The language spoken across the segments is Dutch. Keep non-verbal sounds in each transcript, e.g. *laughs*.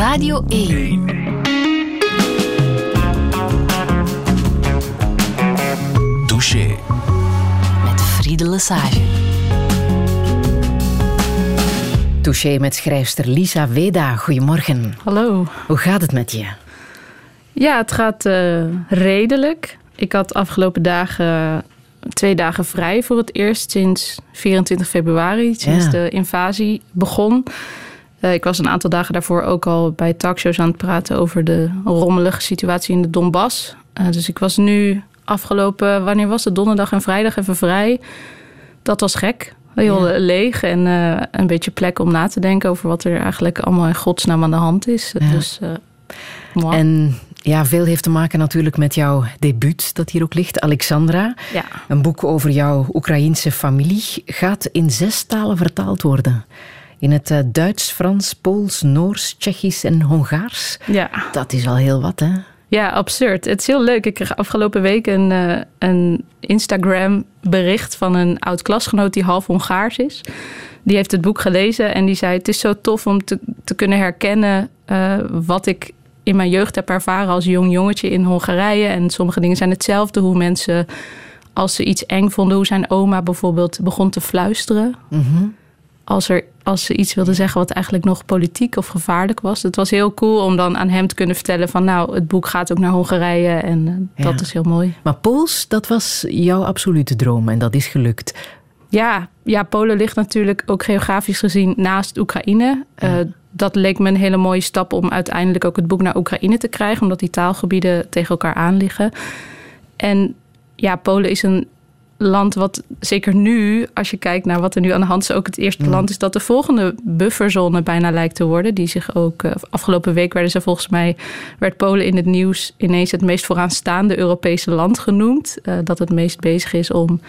Radio 1. Douche. Met Friede Lesage. Touché met schrijfster Lisa Weda. Goedemorgen. Hallo. Hoe gaat het met je? Ja, het gaat uh, redelijk. Ik had afgelopen dagen twee dagen vrij voor het eerst sinds 24 februari, sinds Ja. de invasie begon. Eh, ik was een aantal dagen daarvoor ook al bij talkshows aan het praten over de rommelige situatie in de Donbass. Eh, dus ik was nu afgelopen, wanneer was het? Donderdag en vrijdag even vrij. Dat was gek. Heel Ja. leeg en eh, een beetje plek om na te denken over wat er eigenlijk allemaal in godsnaam aan de hand is. Ja. Dus. En ja, veel heeft te maken natuurlijk met jouw debuut dat hier ook ligt, Alexandra. ja. Een boek over jouw Oekraïense familie gaat in zes talen vertaald worden. In het eh, Duits, Frans, Pools, Noors, Tsjechisch en Hongaars. ja. Dat is al heel wat, hè? Ja, absurd. Het is heel leuk. Ik kreeg afgelopen week een, eh, een Instagram bericht van een oud klasgenoot die half Hongaars is. Die heeft het boek gelezen en die zei: Het is zo tof om te, te kunnen herkennen eh, wat ik in mijn jeugd heb ervaren als jong jongetje in Hongarije. En sommige dingen zijn hetzelfde. Hoe mensen, als ze iets eng vonden, hoe zijn oma bijvoorbeeld begon te fluisteren Mhm. Als, er, als ze iets wilde zeggen wat eigenlijk nog politiek of gevaarlijk was. Het was heel cool om dan aan hem te kunnen vertellen van nou, het boek gaat ook naar Hongarije en eh, Ja. dat is heel mooi. Maar Pools, dat was jouw absolute droom en dat is gelukt. Ja, ja, Polen ligt natuurlijk ook geografisch gezien naast Oekraïne. Eh, dat leek me een hele mooie stap om uiteindelijk ook het boek naar Oekraïne te krijgen, omdat die taalgebieden tegen elkaar aan liggen. En ja, Polen is een land wat zeker nu, als je kijkt naar wat er nu aan de hand is, ook het eerste land is dat de volgende bufferzone bijna lijkt te worden. Die zich ook eh, afgelopen week werden ze volgens mij werd Polen in het nieuws ineens het meest vooraanstaande Europese land genoemd. Eh, dat het meest bezig is om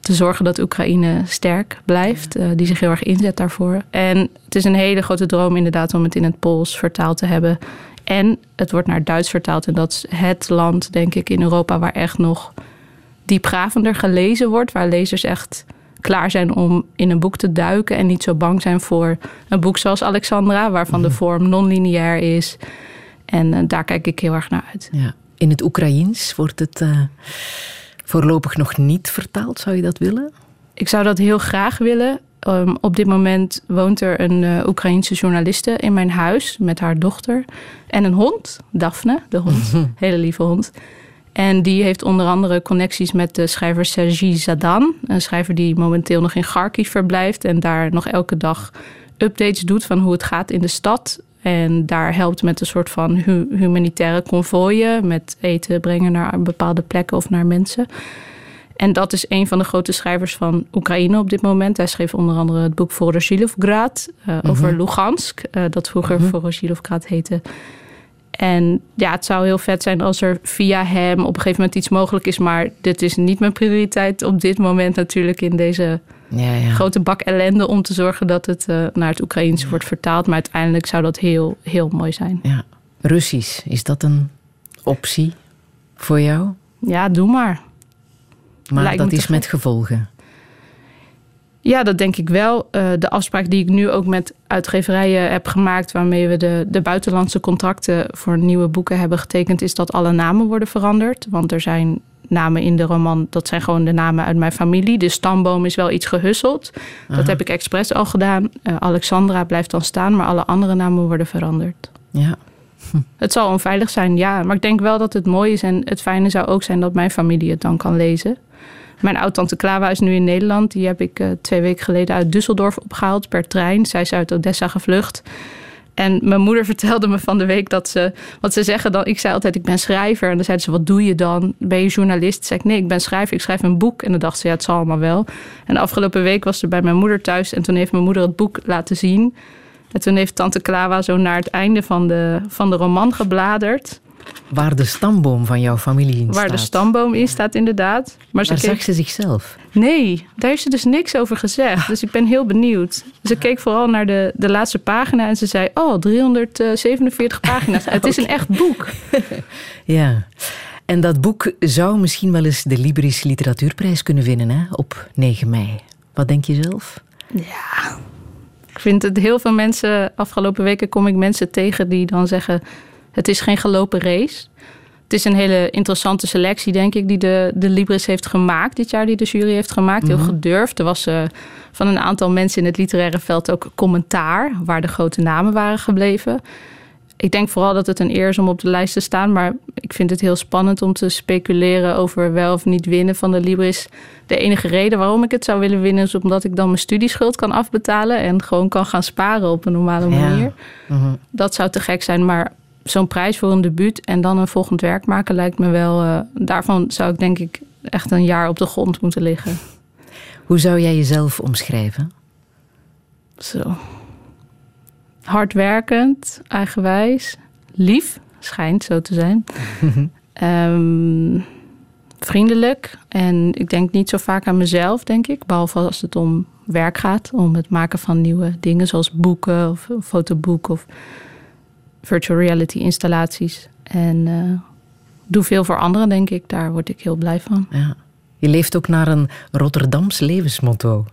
te zorgen dat Oekraïne sterk blijft. eh, die zich heel erg inzet daarvoor. En het is een hele grote droom inderdaad om het in het Pools vertaald te hebben. En het wordt naar Duits vertaald. En dat is het land, denk ik, in Europa waar echt nog diepgravender gelezen wordt. Waar lezers echt klaar zijn om in een boek te duiken. En niet zo bang zijn voor een boek zoals Alexandra, waarvan de vorm non-lineair is. En eh, daar kijk ik heel erg naar uit. Ja. In het Oekraïens wordt het eh, voorlopig nog niet vertaald. Zou je dat willen? Ik zou dat heel graag willen. Um, op dit moment woont er een eh, Oekraïense journaliste in mijn huis met haar dochter en een hond, Daphne, de hond, *laughs* hele lieve hond. En die heeft onder andere connecties met de schrijver Sergi Zadan, een schrijver die momenteel nog in Kharkiv verblijft en daar nog elke dag updates doet van hoe het gaat in de stad. En daar helpt met een soort van hu- humanitaire konvooien, met eten brengen naar bepaalde plekken of naar mensen. En dat is een van de grote schrijvers van Oekraïne op dit moment. Hij schreef onder andere het boek Voroshilovgrad uh, over Lugansk, uh, dat vroeger mm Voroshilovgrad heette. En ja, het zou heel vet zijn als er via hem op een gegeven moment iets mogelijk is. Maar dit is niet mijn prioriteit op dit moment natuurlijk in deze Ja, ja. grote bak ellende om te zorgen dat het uh, naar het Oekraïens wordt vertaald. Maar uiteindelijk zou dat heel, heel mooi zijn. ja. Russisch, is dat een optie voor jou? Ja, doe maar. Maar Lijkt dat is met gevolgen. Ja, dat denk ik wel. Uh, de afspraak die ik nu ook met uitgeverijen heb gemaakt, waarmee we de, de buitenlandse contracten voor nieuwe boeken hebben getekend, is dat alle namen worden veranderd. Want er zijn namen in de roman, dat zijn gewoon de namen uit mijn familie. De stamboom is wel iets gehusseld. Dat heb ik expres al gedaan. Uh, Alexandra blijft dan staan, maar alle andere namen worden veranderd. Ja. Het zal onveilig zijn, ja. Maar ik denk wel dat het mooi is. En het fijne zou ook zijn dat mijn familie het dan kan lezen. Mijn oud-tante Klawa is nu in Nederland. Die heb ik uh, twee weken geleden uit Düsseldorf opgehaald per trein. Zij is uit Odessa gevlucht. En mijn moeder *laughs* vertelde me van de week dat ze... Want ze zeggen dan... Ik zei altijd, ik ben schrijver. En dan zeiden ze, wat doe je dan? Ben je journalist? Zei nee, ik ben schrijver. Ik schrijf een boek. En dan dacht ze, ja, het zal allemaal wel. En afgelopen week was ze bij mijn moeder thuis. En toen heeft mijn moeder het boek laten zien. En toen heeft tante Klawa zo naar het einde van de, van de roman gebladerd. Waar de stamboom van jouw familie in Waar staat. de stamboom in staat, inderdaad. Maar Daar ze zag keek... ze zichzelf. Nee, daar heeft ze dus niks over gezegd. Dus ik ben heel benieuwd. Ze keek vooral naar de, de laatste pagina en ze zei... Oh, 347 pagina's. Het is *laughs* een echt boek. *laughs* Ja. En dat boek zou misschien wel eens de Libris Literatuurprijs kunnen winnen hè? op 9 mei. Wat denk je zelf? Ja, Ik vind het heel veel mensen, afgelopen weken kom ik mensen tegen die dan zeggen: het is geen gelopen race. Het is een hele interessante selectie, denk ik, die de, de Libris heeft gemaakt dit jaar, die de jury heeft gemaakt. Heel gedurfd. Er was uh, van een aantal mensen in het literaire veld ook commentaar, waar de grote namen waren gebleven. Ik denk vooral dat het een eer is om op de lijst te staan. Maar ik vind het heel spannend om te speculeren over wel of niet winnen van de Libris. De enige reden waarom ik het zou willen winnen is omdat ik dan mijn studieschuld kan afbetalen. En gewoon kan gaan sparen op een normale manier. Mhm. Dat zou te gek zijn. Maar zo'n prijs voor een debuut en dan een volgend werk maken lijkt me wel. Uh, daarvan zou ik denk ik echt een jaar op de grond moeten liggen. Hoe zou jij jezelf omschrijven? Zo. Hardwerkend, eigenwijs, lief, schijnt zo te zijn. *laughs* Ehm, vriendelijk en ik denk niet zo vaak aan mezelf, denk ik. Behalve als het om werk gaat, om het maken van nieuwe dingen zoals boeken of een fotoboek of virtual reality installaties. En uh, doe veel voor anderen, denk ik. Daar word ik heel blij van. Ja. Je leeft ook naar een Rotterdams levensmotto.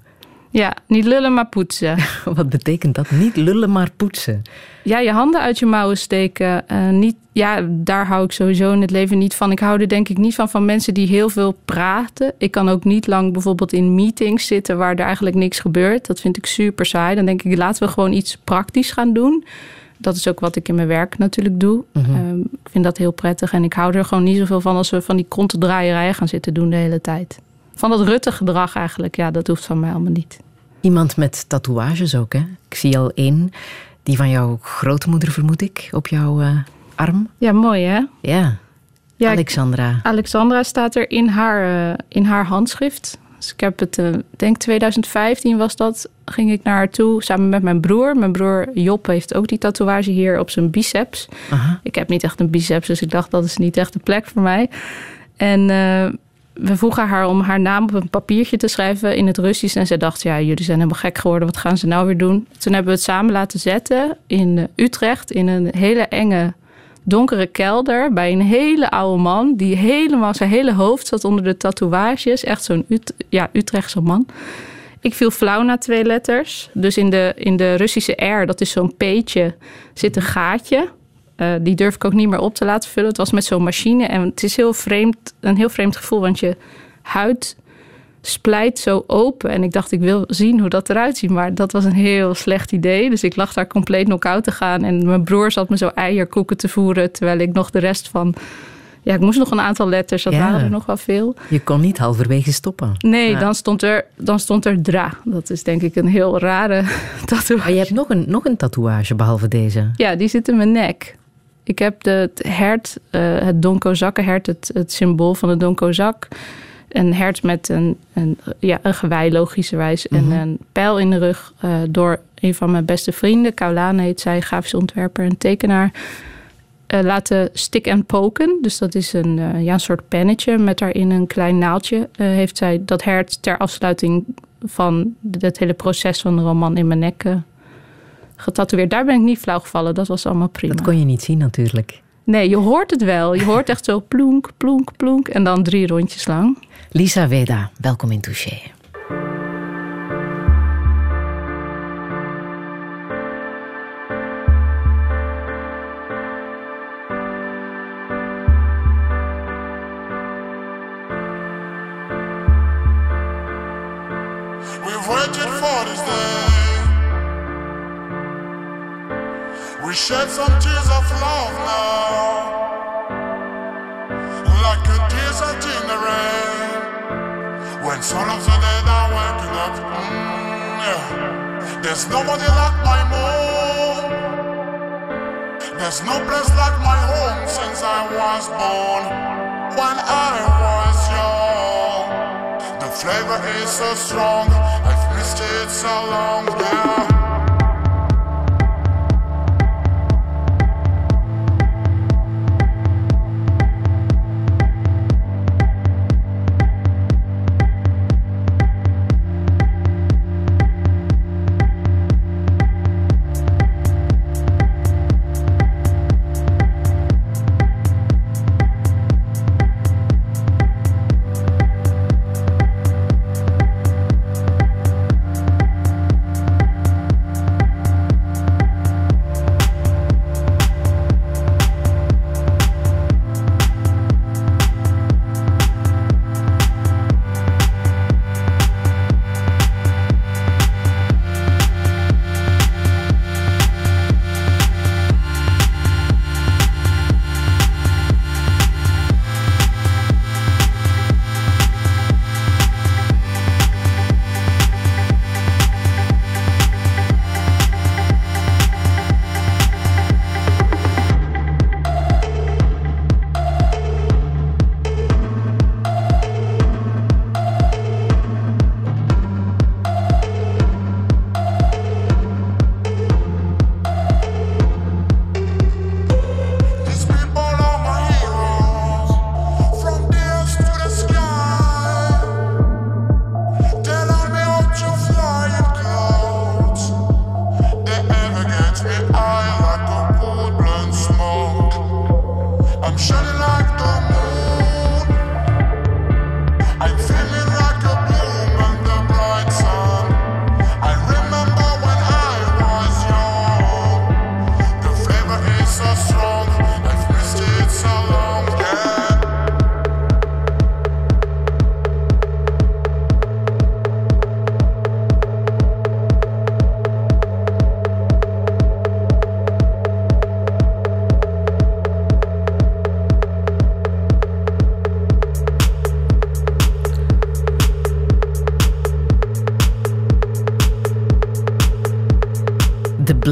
Ja, niet lullen maar poetsen. *laughs* Wat betekent dat? Niet lullen maar poetsen. Ja, je handen uit je mouwen steken. Uh, niet, ja, daar hou ik sowieso in het leven niet van. Ik hou er denk ik niet van van mensen die heel veel praten. Ik kan ook niet lang bijvoorbeeld in meetings zitten waar er eigenlijk niks gebeurt. Dat vind ik super saai. Dan denk ik, laten we gewoon iets praktisch gaan doen dat is ook wat ik in mijn werk natuurlijk doe. Mhm. Ehm, ik vind dat heel prettig. En ik hou er gewoon niet zoveel van als we van die kontendraaierijen gaan zitten doen de hele tijd. Van dat Rutte gedrag eigenlijk, ja, dat hoeft van mij allemaal niet. Iemand met tatoeages ook, hè? Ik zie al één, die van jouw grootmoeder vermoed ik, op jouw uh, arm. Ja, mooi hè? Ja. ja Alexandra. Alexandra staat er in haar, uh, in haar handschrift. Dus ik heb het, uh, denk 2015 was dat, ging ik naar haar toe samen met mijn broer. Mijn broer Job heeft ook die tatoeage hier op zijn biceps. Aha. Ik heb niet echt een biceps, dus ik dacht dat is niet echt de plek voor mij. En uh, we vroegen haar om haar naam op een papiertje te schrijven in het Russisch. En zij dacht, ja, jullie zijn helemaal gek geworden. Wat gaan ze nou weer doen? Toen hebben we het samen laten zetten in Utrecht in een hele enge donkere kelder bij een hele oude man. Die helemaal, zijn hele hoofd zat onder de tatoeages. Echt zo'n ja, Utrechtse man. Ik viel flauw na twee letters. Dus in de, in de Russische R, dat is zo'n peetje, zit een gaatje. Uh, die durf ik ook niet meer op te laten vullen. Het was met zo'n machine. En het is heel vreemd, een heel vreemd gevoel. Want je huid splijt zo open. En ik dacht, ik wil zien hoe dat eruit ziet. Maar dat was een heel slecht idee. Dus ik lag daar compleet knock-out te gaan. En mijn broer zat me zo eierkoeken te voeren. Terwijl ik nog de rest van... Ja, ik moest nog een aantal letters. Dat waren er nog wel veel. Je kon niet halverwege stoppen. Nee, dan, stond er, dan stond er dra. Dat is denk ik een heel rare *laughs* tatoeage. Maar je hebt nog een, nog een tatoeage behalve deze. Ja, die zit in mijn nek. Ik heb de, het hert, uh, het donkozakkenhert, het, het symbool van de donkozak een hert met een, een, ja, een gewei, logischerwijs. En mhm. een pijl in de rug uh, door een van mijn beste vrienden. Kaulane heet zij, grafisch ontwerper en tekenaar. Uh, laten stick en poken. Dus dat is een, uh, ja, een soort pennetje met daarin een klein naaldje. heeft zij dat hert ter afsluiting van het hele proces van de roman in mijn nek getatoeëerd. Daar ben ik niet flauw gevallen. Dat was allemaal prima. Dat kon je niet zien natuurlijk. Nee, je hoort het wel. Je hoort echt zo plonk, plonk, plonk. En dan drie rondjes lang. Lisa Veda, welkom in Touché. We shed some tears of love now, like a desert in the rain. When some of the dead are waking up, mm, yeah. There's nobody like my mom. There's no place like my home since I was born. When I was young, the flavor is so strong. I've missed it so long, yeah.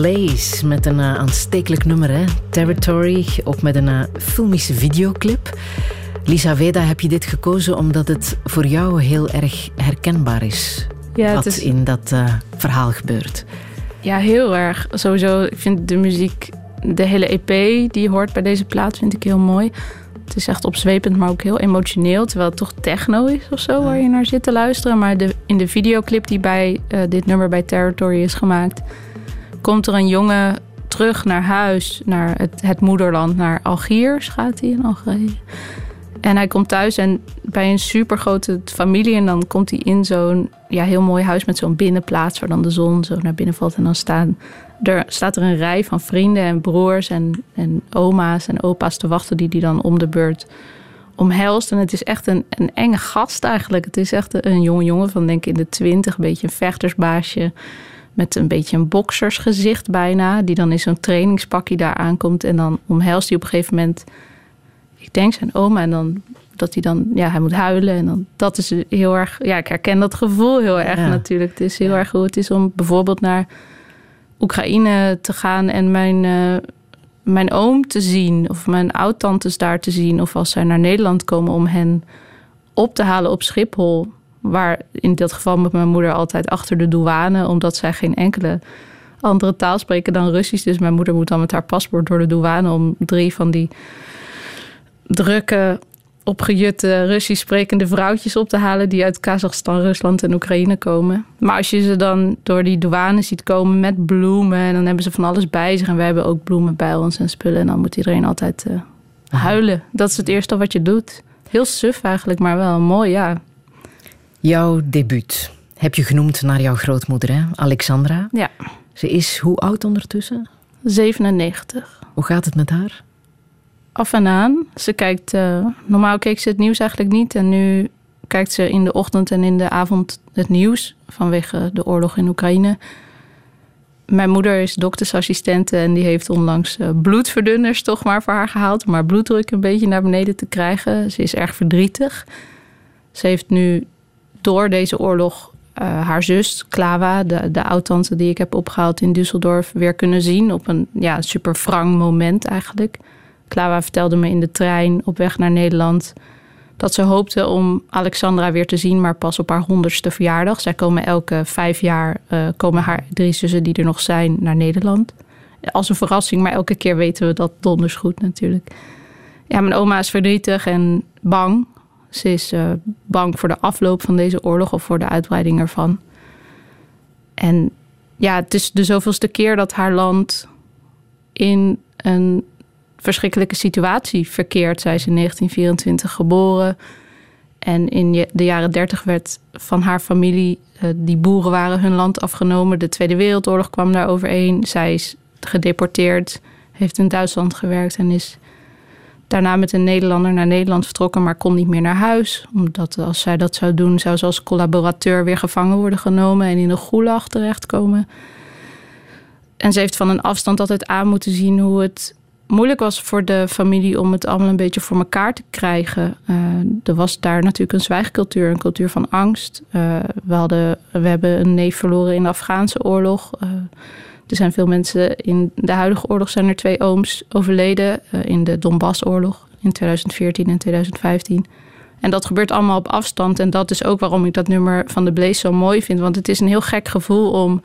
Blaze met een uh, aanstekelijk nummer, hè? Territory, ook met een uh, filmische videoclip. Lisa Veda, heb je dit gekozen omdat het voor jou heel erg herkenbaar is? Ja, wat is... in dat uh, verhaal gebeurt. Ja, heel erg. Sowieso, ik vind de muziek, de hele EP die hoort bij deze plaat, vind ik heel mooi. Het is echt opzwepend, maar ook heel emotioneel. Terwijl het toch techno is of zo, waar je naar zit te luisteren. Maar de, in de videoclip die bij uh, dit nummer bij Territory is gemaakt... komt er een jongen terug naar huis, naar het, het moederland, naar Algiers gaat hij in Algerije. En hij komt thuis en bij een supergrote familie. En dan komt hij in zo'n ja, heel mooi huis met zo'n binnenplaats... waar dan de zon zo naar binnen valt. En dan staan, er, staat er een rij van vrienden en broers en, en oma's en opa's te wachten... die die dan om de beurt omhelst. En het is echt een, een enge gast eigenlijk. Het is echt een jonge jongen van denk ik in de twintig. Een beetje een vechtersbaasje met een beetje een boksersgezicht bijna. Die dan in zo'n trainingspakje daar aankomt. En dan omhelst hij op een gegeven moment ik denk zijn oma. En dan dat hij dan, ja, hij moet huilen. En dan, dat is heel erg, ja, ik herken dat gevoel heel erg ja. natuurlijk. Het is heel ja. erg hoe het is om bijvoorbeeld naar Oekraïne te gaan en mijn, uh, mijn oom te zien. Of mijn oud-tantes daar te zien. Of als zij naar Nederland komen om hen op te halen op Schiphol. Waar in dat geval met mijn moeder altijd achter de douane, omdat zij geen enkele andere taal spreken dan Russisch. Dus mijn moeder moet dan met haar paspoort door de douane om drie van die drukke, opgejutte Russisch sprekende vrouwtjes op te halen die uit Kazachstan, Rusland en Oekraïne komen. Maar als je ze dan door die douane ziet komen met bloemen en dan hebben ze van alles bij zich en wij hebben ook bloemen bij ons en spullen en dan moet iedereen altijd uh, huilen. Dat is het eerste wat je doet. Heel suf eigenlijk, maar wel mooi, ja. Jouw debuut heb je genoemd naar jouw grootmoeder, hè? Alexandra. Ja. Ze is hoe oud ondertussen? 97. Hoe gaat het met haar? af en aan. Ze kijkt, uh, normaal keek ze het nieuws eigenlijk niet. En nu kijkt ze in de ochtend en in de avond het nieuws vanwege de oorlog in Oekraïne. Mijn moeder is doktersassistente en die heeft onlangs uh, bloedverdunners toch maar voor haar gehaald. Om haar bloeddruk een beetje naar beneden te krijgen. Ze is erg verdrietig. Ze heeft nu door deze oorlog uh, haar zus, Klawa, de, de oud-tante die ik heb opgehaald in Düsseldorf, weer kunnen zien. Op een ja, super wrang moment eigenlijk. Klawa vertelde me in de trein op weg naar Nederland dat ze hoopte om Alexandra weer te zien, maar pas op haar honderdste verjaardag. Zij komen elke vijf jaar, uh, komen haar drie zussen die er nog zijn, naar Nederland. Als een verrassing, maar elke keer weten we dat donders goed natuurlijk. Ja, mijn oma is verdrietig en bang. Ze is uh, bang voor de afloop van deze oorlog of voor de uitbreiding ervan. En ja, het is de zoveelste keer dat haar land in een verschrikkelijke situatie verkeerd. Zij is in 1924 geboren. En in de jaren 30 werd van haar familie, uh, die boeren waren hun land afgenomen. De Tweede Wereldoorlog kwam daar overheen. Zij is gedeporteerd, heeft in Duitsland gewerkt en is daarna met een Nederlander naar Nederland vertrokken, maar kon niet meer naar huis. Omdat als zij dat zou doen, zou ze als collaborateur weer gevangen worden genomen en in de gulag terechtkomen. En ze heeft van een afstand altijd aan moeten zien hoe het moeilijk was voor de familie om het allemaal een beetje voor elkaar te krijgen. Uh, er was daar natuurlijk een zwijgcultuur, een cultuur van angst. Uh, we, hadden, we hebben een neef verloren in de Afghaanse oorlog. Uh, er zijn veel mensen in de huidige oorlog zijn er twee ooms overleden. in de Donbassoorlog in 2014 en 2015. En dat gebeurt allemaal op afstand. En dat is ook waarom ik dat nummer van de Blaze zo mooi vind. Want het is een heel gek gevoel om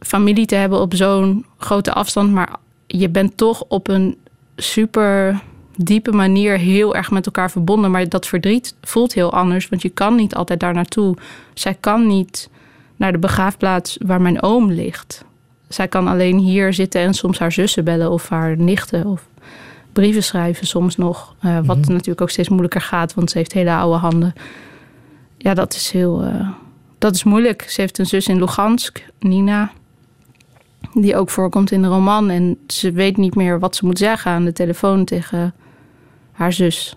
familie te hebben op zo'n grote afstand, maar je bent toch op een super diepe manier heel erg met elkaar verbonden. Maar dat verdriet voelt heel anders, want je kan niet altijd daar naartoe. Zij kan niet naar de begraafplaats waar mijn oom ligt. Zij kan alleen hier zitten en soms haar zussen bellen of haar nichten of brieven schrijven soms nog. Uh, wat mm -hmm. natuurlijk ook steeds moeilijker gaat, want ze heeft hele oude handen. Ja, dat is heel. Uh, dat is moeilijk. Ze heeft een zus in Lugansk, Nina die ook voorkomt in de roman. En ze weet niet meer wat ze moet zeggen aan de telefoon tegen haar zus.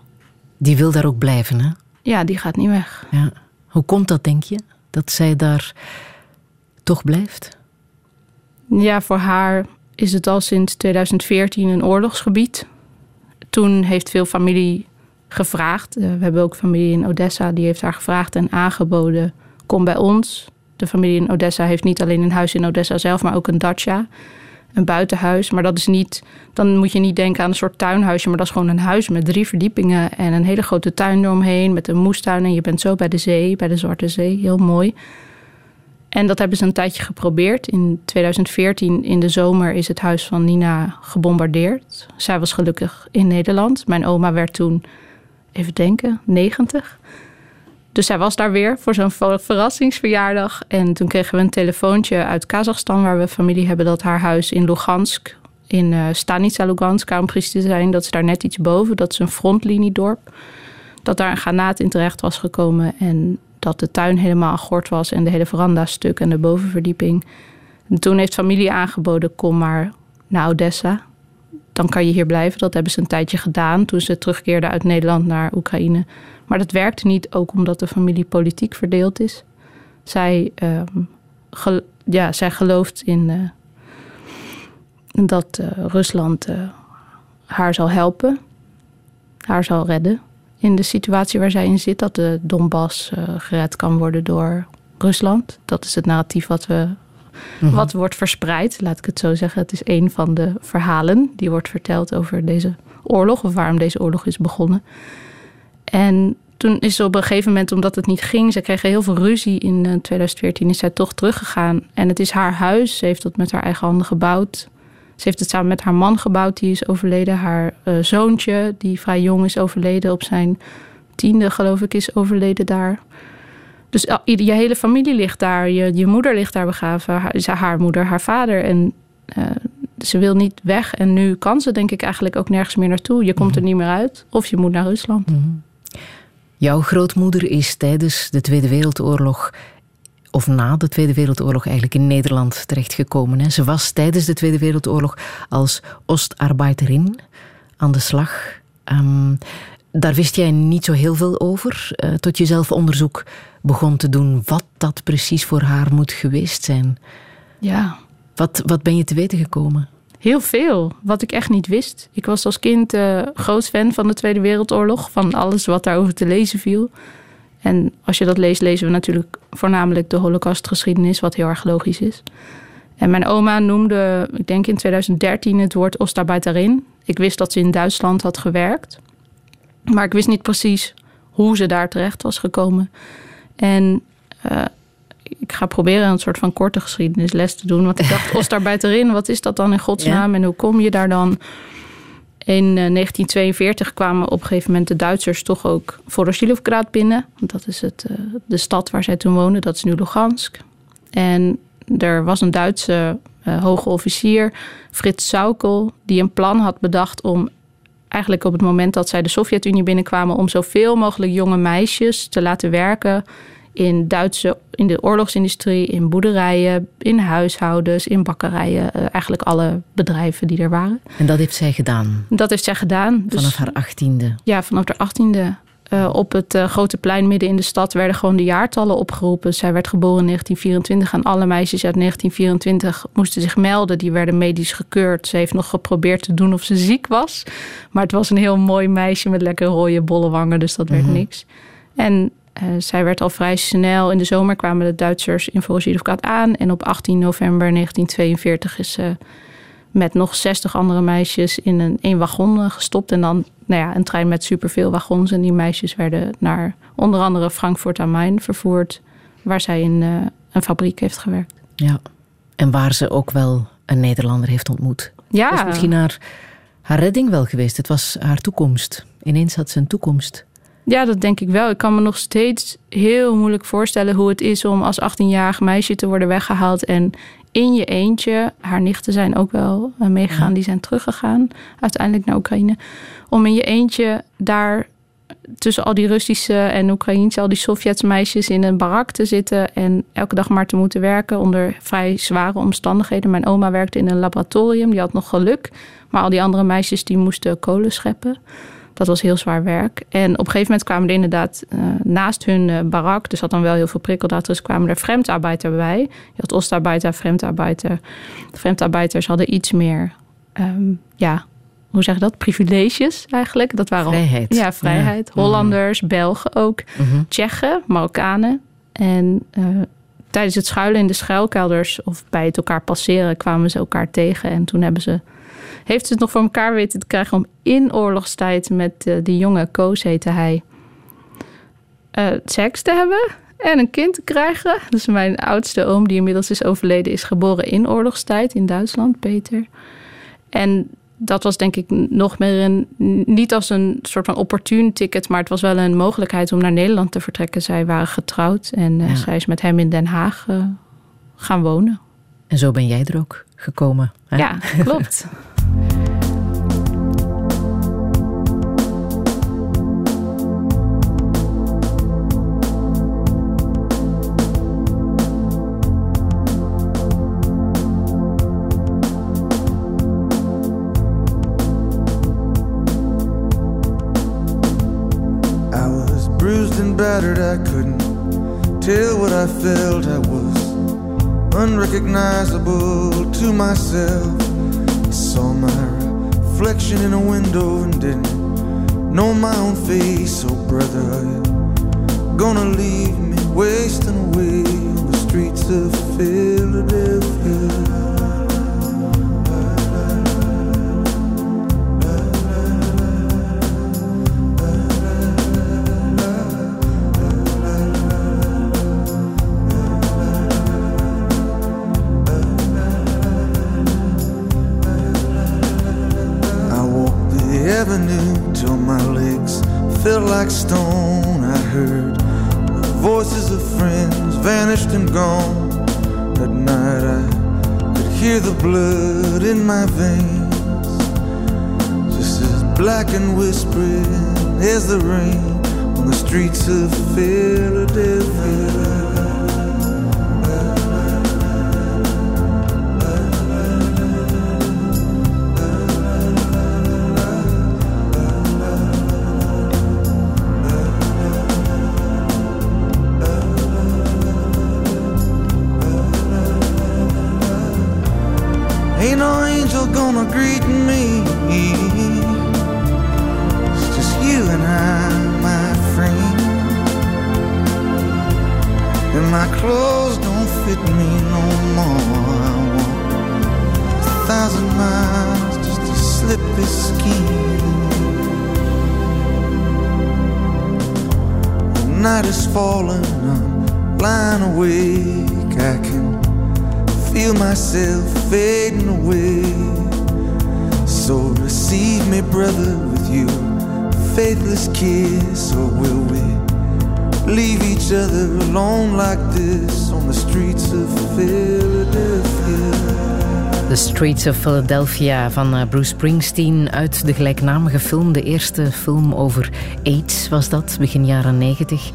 Die wil daar ook blijven, hè? Ja, die gaat niet weg. Ja. Hoe komt dat, denk je? Dat zij daar toch blijft? Ja, voor haar is het al sinds 2014 een oorlogsgebied. Toen heeft veel familie gevraagd. We hebben ook familie in Odessa, die heeft haar gevraagd en aangeboden: kom bij ons. de familie in Odessa heeft niet alleen een huis in Odessa zelf, maar ook een dacha, een buitenhuis. Maar dat is niet, dan moet je niet denken aan een soort tuinhuisje, maar dat is gewoon een huis met drie verdiepingen en een hele grote tuin eromheen met een moestuin. En je bent zo bij de zee, bij de Zwarte Zee, heel mooi. En dat hebben ze een tijdje geprobeerd. In 2014, in de zomer, is het huis van Nina gebombardeerd. Zij was gelukkig in Nederland. Mijn oma werd toen, even denken, 90. Dus zij was daar weer voor zo'n verrassingsverjaardag. En toen kregen we een telefoontje uit Kazachstan, waar we familie hebben, dat haar huis in Lugansk, in uh, Stanica Lugansk, om precies te zijn, dat ze daar net iets boven, dat is een frontliniedorp, dat daar een granaat in terecht was gekomen en dat de tuin helemaal gort was en de hele veranda stuk en de bovenverdieping. En toen heeft familie aangeboden, kom maar naar Odessa. Dan kan je hier blijven. Dat hebben ze een tijdje gedaan toen ze terugkeerden uit Nederland naar Oekraïne. Maar dat werkte niet, ook omdat de familie politiek verdeeld is. Zij, uh, ja, zij gelooft in uh, dat uh, Rusland eh, haar zal helpen, haar zal redden in de situatie waar zij in zit, dat de Donbass gered kan worden door Rusland. Dat is het narratief wat we mhm. wat wordt verspreid, laat ik het zo zeggen. Het is een van de verhalen die wordt verteld over deze oorlog, of waarom deze oorlog is begonnen. En toen is ze op een gegeven moment, omdat het niet ging, ze kregen heel veel ruzie in 2014, eh, is zij toch teruggegaan. En het is haar huis, ze heeft dat met haar eigen handen gebouwd. Ze heeft het samen met haar man gebouwd, die is overleden. Haar uh, zoontje, die vrij jong is overleden, op zijn tiende geloof ik, is overleden daar. Dus je hele familie ligt daar, je, je moeder ligt daar begraven, haar, haar moeder, haar vader. En uh, ze wil niet weg. En nu kan ze denk ik eigenlijk ook nergens meer naartoe. Je komt er niet meer uit. Of je moet naar Rusland. Mm Jouw grootmoeder is tijdens de Tweede Wereldoorlog of na de Tweede Wereldoorlog eigenlijk in Nederland terechtgekomen. Ze was tijdens de Tweede Wereldoorlog als Ostarbeiterin aan de slag. Um, daar wist jij niet zo heel veel over, uh, tot je zelf onderzoek begon te doen wat dat precies voor haar moet geweest zijn. Ja. Wat, wat ben je te weten gekomen? Heel veel, wat ik echt niet wist. Ik was als kind uh, groot fan van de Tweede Wereldoorlog, van alles wat daarover te lezen viel. En als je dat leest, lezen we natuurlijk voornamelijk de Holocaustgeschiedenis, wat heel erg logisch is. En mijn oma noemde, ik denk in 2013, het woord Ostarbeiterin. Ik wist dat ze in Duitsland had gewerkt. Maar ik wist niet precies hoe ze daar terecht was gekomen. En uh, ik ga proberen een soort van korte geschiedenisles te doen. Want ik dacht, *laughs* Ostarbeiterin, wat is dat dan in godsnaam? En hoe kom je daar dan? In 1942 eh, kwamen op een gegeven moment de Duitsers toch ook Voroshilovgrad binnen. Dat is het, uh, de stad waar zij toen woonden, dat is nu Lugansk. En er was een Duitse uh, hoge officier, Frits Saukel, die een plan had bedacht om eigenlijk op het moment dat zij de Sovjet-Unie binnenkwamen, om zoveel mogelijk jonge meisjes te laten werken in, Duitse, in de oorlogsindustrie, in boerderijen, in huishoudens, in bakkerijen. Uh, eigenlijk alle bedrijven die er waren. En dat heeft zij gedaan? Dat heeft zij gedaan. Dus, vanaf haar achttiende? Ja, vanaf haar achttiende. Uh, op het uh, grote plein midden in de stad werden gewoon de jaartallen opgeroepen. Zij werd geboren in 1924 en alle meisjes uit 1924 moesten zich melden. Die werden medisch gekeurd. Ze heeft nog geprobeerd te doen of ze ziek was. Maar het was een heel mooi meisje met lekker rode bolle wangen, dus dat werd mm -hmm. niks. En uh, zij werd al vrij snel. In de zomer kwamen de Duitsers in Vorosjidovkat aan. En op 18 november 1942 is ze met nog 60 andere meisjes in een, een wagon eh, gestopt. En dan nou ja, een trein met superveel wagons. En die meisjes werden naar onder andere Frankfurt am Main vervoerd. Waar zij in uh, een fabriek heeft gewerkt. Ja, en waar ze ook wel een Nederlander heeft ontmoet. Ja. Dat was misschien haar, haar redding wel geweest. Het was haar toekomst. Ineens had ze een toekomst. Ja, dat denk ik wel. Ik kan me nog steeds heel moeilijk voorstellen hoe het is om als 18-jarig meisje te worden weggehaald en in je eentje. Haar nichten zijn ook wel eh, meegegaan, die zijn teruggegaan uiteindelijk naar Oekraïne. Om in je eentje daar tussen al die Russische en Oekraïense, al die Sovjetse meisjes in een barak te zitten en elke dag maar te moeten werken onder vrij zware omstandigheden. Mijn oma werkte in een laboratorium, die had nog geluk, maar al die andere meisjes die moesten kolen scheppen. Dat was heel zwaar werk. En op een gegeven moment kwamen er inderdaad uh, naast hun uh, barak, dus had dan wel heel veel prikkeldraad, dus kwamen er vreemdarbeiter bij. Je had ostarbeiter, vreemdarbeiter. De vreemdarbeiters hadden iets meer, um, ja, hoe zeg je dat? Privileges eigenlijk. Dat waren vrijheid. Al, ja, vrijheid. Ja. Hollanders, mm. Belgen ook, mm -hmm. Tsjechen, Marokkanen. En uh, tijdens het schuilen in de schuilkelders of bij het elkaar passeren kwamen ze elkaar tegen. En toen hebben ze, heeft ze het nog voor elkaar weten te krijgen om in oorlogstijd met uh, die jonge Koos heette hij, uh, seks te hebben en een kind te krijgen. Dus mijn oudste oom, die inmiddels is overleden, is geboren in oorlogstijd in Duitsland, Peter. En dat was denk ik nog meer een, niet als een soort van opportun ticket, maar het was wel een mogelijkheid om naar Nederland te vertrekken. Zij waren getrouwd en uh, zij is met hem in Den Haag uh, gaan wonen. En zo ben jij er ook gekomen. Hè? Ja, *laughs* klopt. I was bruised and battered. I couldn't tell what I felt. I was unrecognizable to myself. Saw my reflection in a window and didn't know my own face. Oh, brother, are you gonna leave me wasting away on the streets of Philadelphia? And whispering as the rain on the streets of Philadelphia. Each other alone like this on the streets of Philadelphia? The Streets of Philadelphia van eh, Bruce Springsteen uit de gelijknamige film. De eerste film over AIDS was dat, begin jaren 90.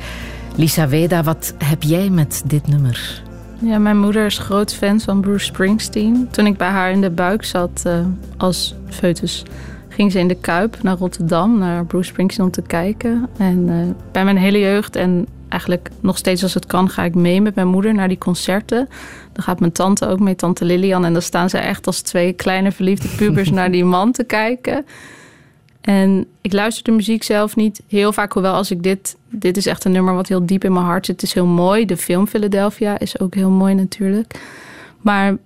Lisa Weda, wat heb jij met dit nummer? Ja, mijn moeder is groot fan van Bruce Springsteen. Toen ik bij haar in de buik zat uh, als foetus, ging ze in de Kuip naar Rotterdam, naar Bruce Springsteen om te kijken. En uh, bij mijn hele jeugd en eigenlijk nog steeds als het kan, ga ik mee met mijn moeder naar die concerten. Dan gaat mijn tante ook mee, tante Lilian. En dan staan ze echt als twee kleine verliefde pubers naar die man te kijken. En ik luister de muziek zelf niet heel vaak, hoewel als ik dit... Dit is echt een nummer wat heel diep in mijn hart zit. Het is heel mooi. De film Philadelphia is ook heel mooi natuurlijk. Maar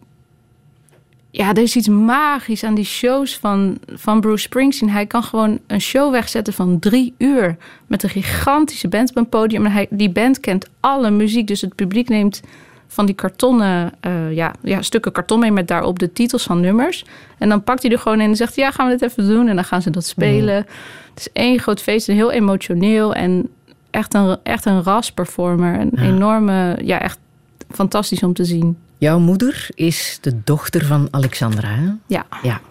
ja, er is iets magisch aan die shows van, van Bruce Springsteen. Hij kan gewoon een show wegzetten van drie uur... met een gigantische band op een podium. En hij, die band kent alle muziek, dus het publiek neemt van die kartonnen uh, ja, ja, stukken karton mee met daarop de titels van nummers. En dan pakt hij er gewoon in en zegt: Ja, gaan we dit even doen? En dan gaan ze dat spelen. Mm. Het is één groot feest en heel emotioneel. En echt een, echt een ras-performer. Een enorme, ja, echt fantastisch om te zien. Jouw moeder is de dochter van Alexandra. Hè? Ja. ja.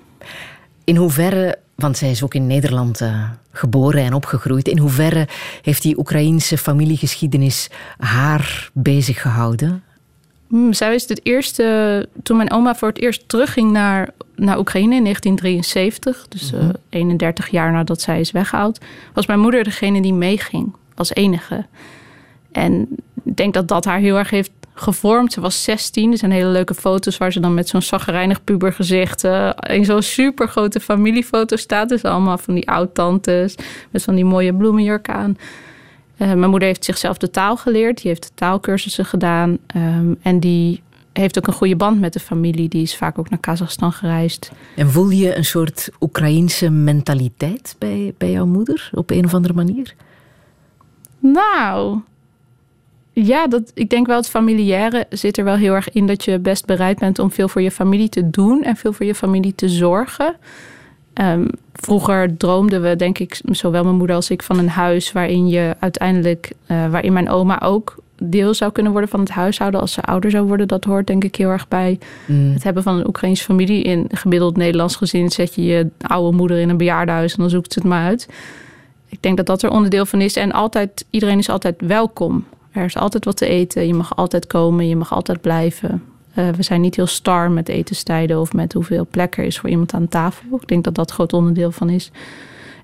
In hoeverre, want zij is ook in Nederland uh, geboren en opgegroeid, in hoeverre heeft die Oekraïense familiegeschiedenis haar bezig gehouden? Hmm, zij is het eerste, toen mijn oma voor het eerst terugging naar, naar Oekraïne in 1973, dus 31 mhm. jaar nadat zij is weggehaald, was mijn moeder degene die meeging als enige. En ik denk dat dat haar heel erg heeft gevormd. Ze was 16. Er zijn hele leuke foto's waar ze dan met zo'n zagrijnig pubergezicht uh, in zo'n super grote familiefoto staat. Dus allemaal van die oud-tantes met van die mooie bloemenjurk aan. Eh, mijn moeder heeft zichzelf de taal geleerd. Die heeft taalkursussen gedaan. Ehm, en die heeft ook een goede band met de familie. Die is vaak ook naar Kazachstan gereisd. En voel je een soort Oekraïense mentaliteit bij, bij jouw moeder op een of andere manier? Nou, ja, dat, ik denk wel het familiaire zit er wel heel erg in dat je best bereid bent om veel voor je familie te doen en veel voor je familie te zorgen. Ehm, vroeger droomden we, denk ik, zowel mijn moeder als ik, van een huis waarin je uiteindelijk, uh, waarin mijn oma ook deel zou kunnen worden van het huishouden als ze ouder zou worden. Dat hoort denk ik heel erg bij mm. het hebben van een Oekraïnse familie. In gemiddeld Nederlands gezin zet je je oude moeder in een bejaardenhuis en dan zoekt ze het maar uit. Ik denk dat dat er onderdeel van is. En altijd, iedereen is altijd welkom. Er is altijd wat te eten. Je mag altijd komen. Je mag altijd blijven. Uh, we zijn niet heel star met etenstijden of met hoeveel plek er is voor iemand aan tafel. Ik denk dat dat een groot onderdeel van is.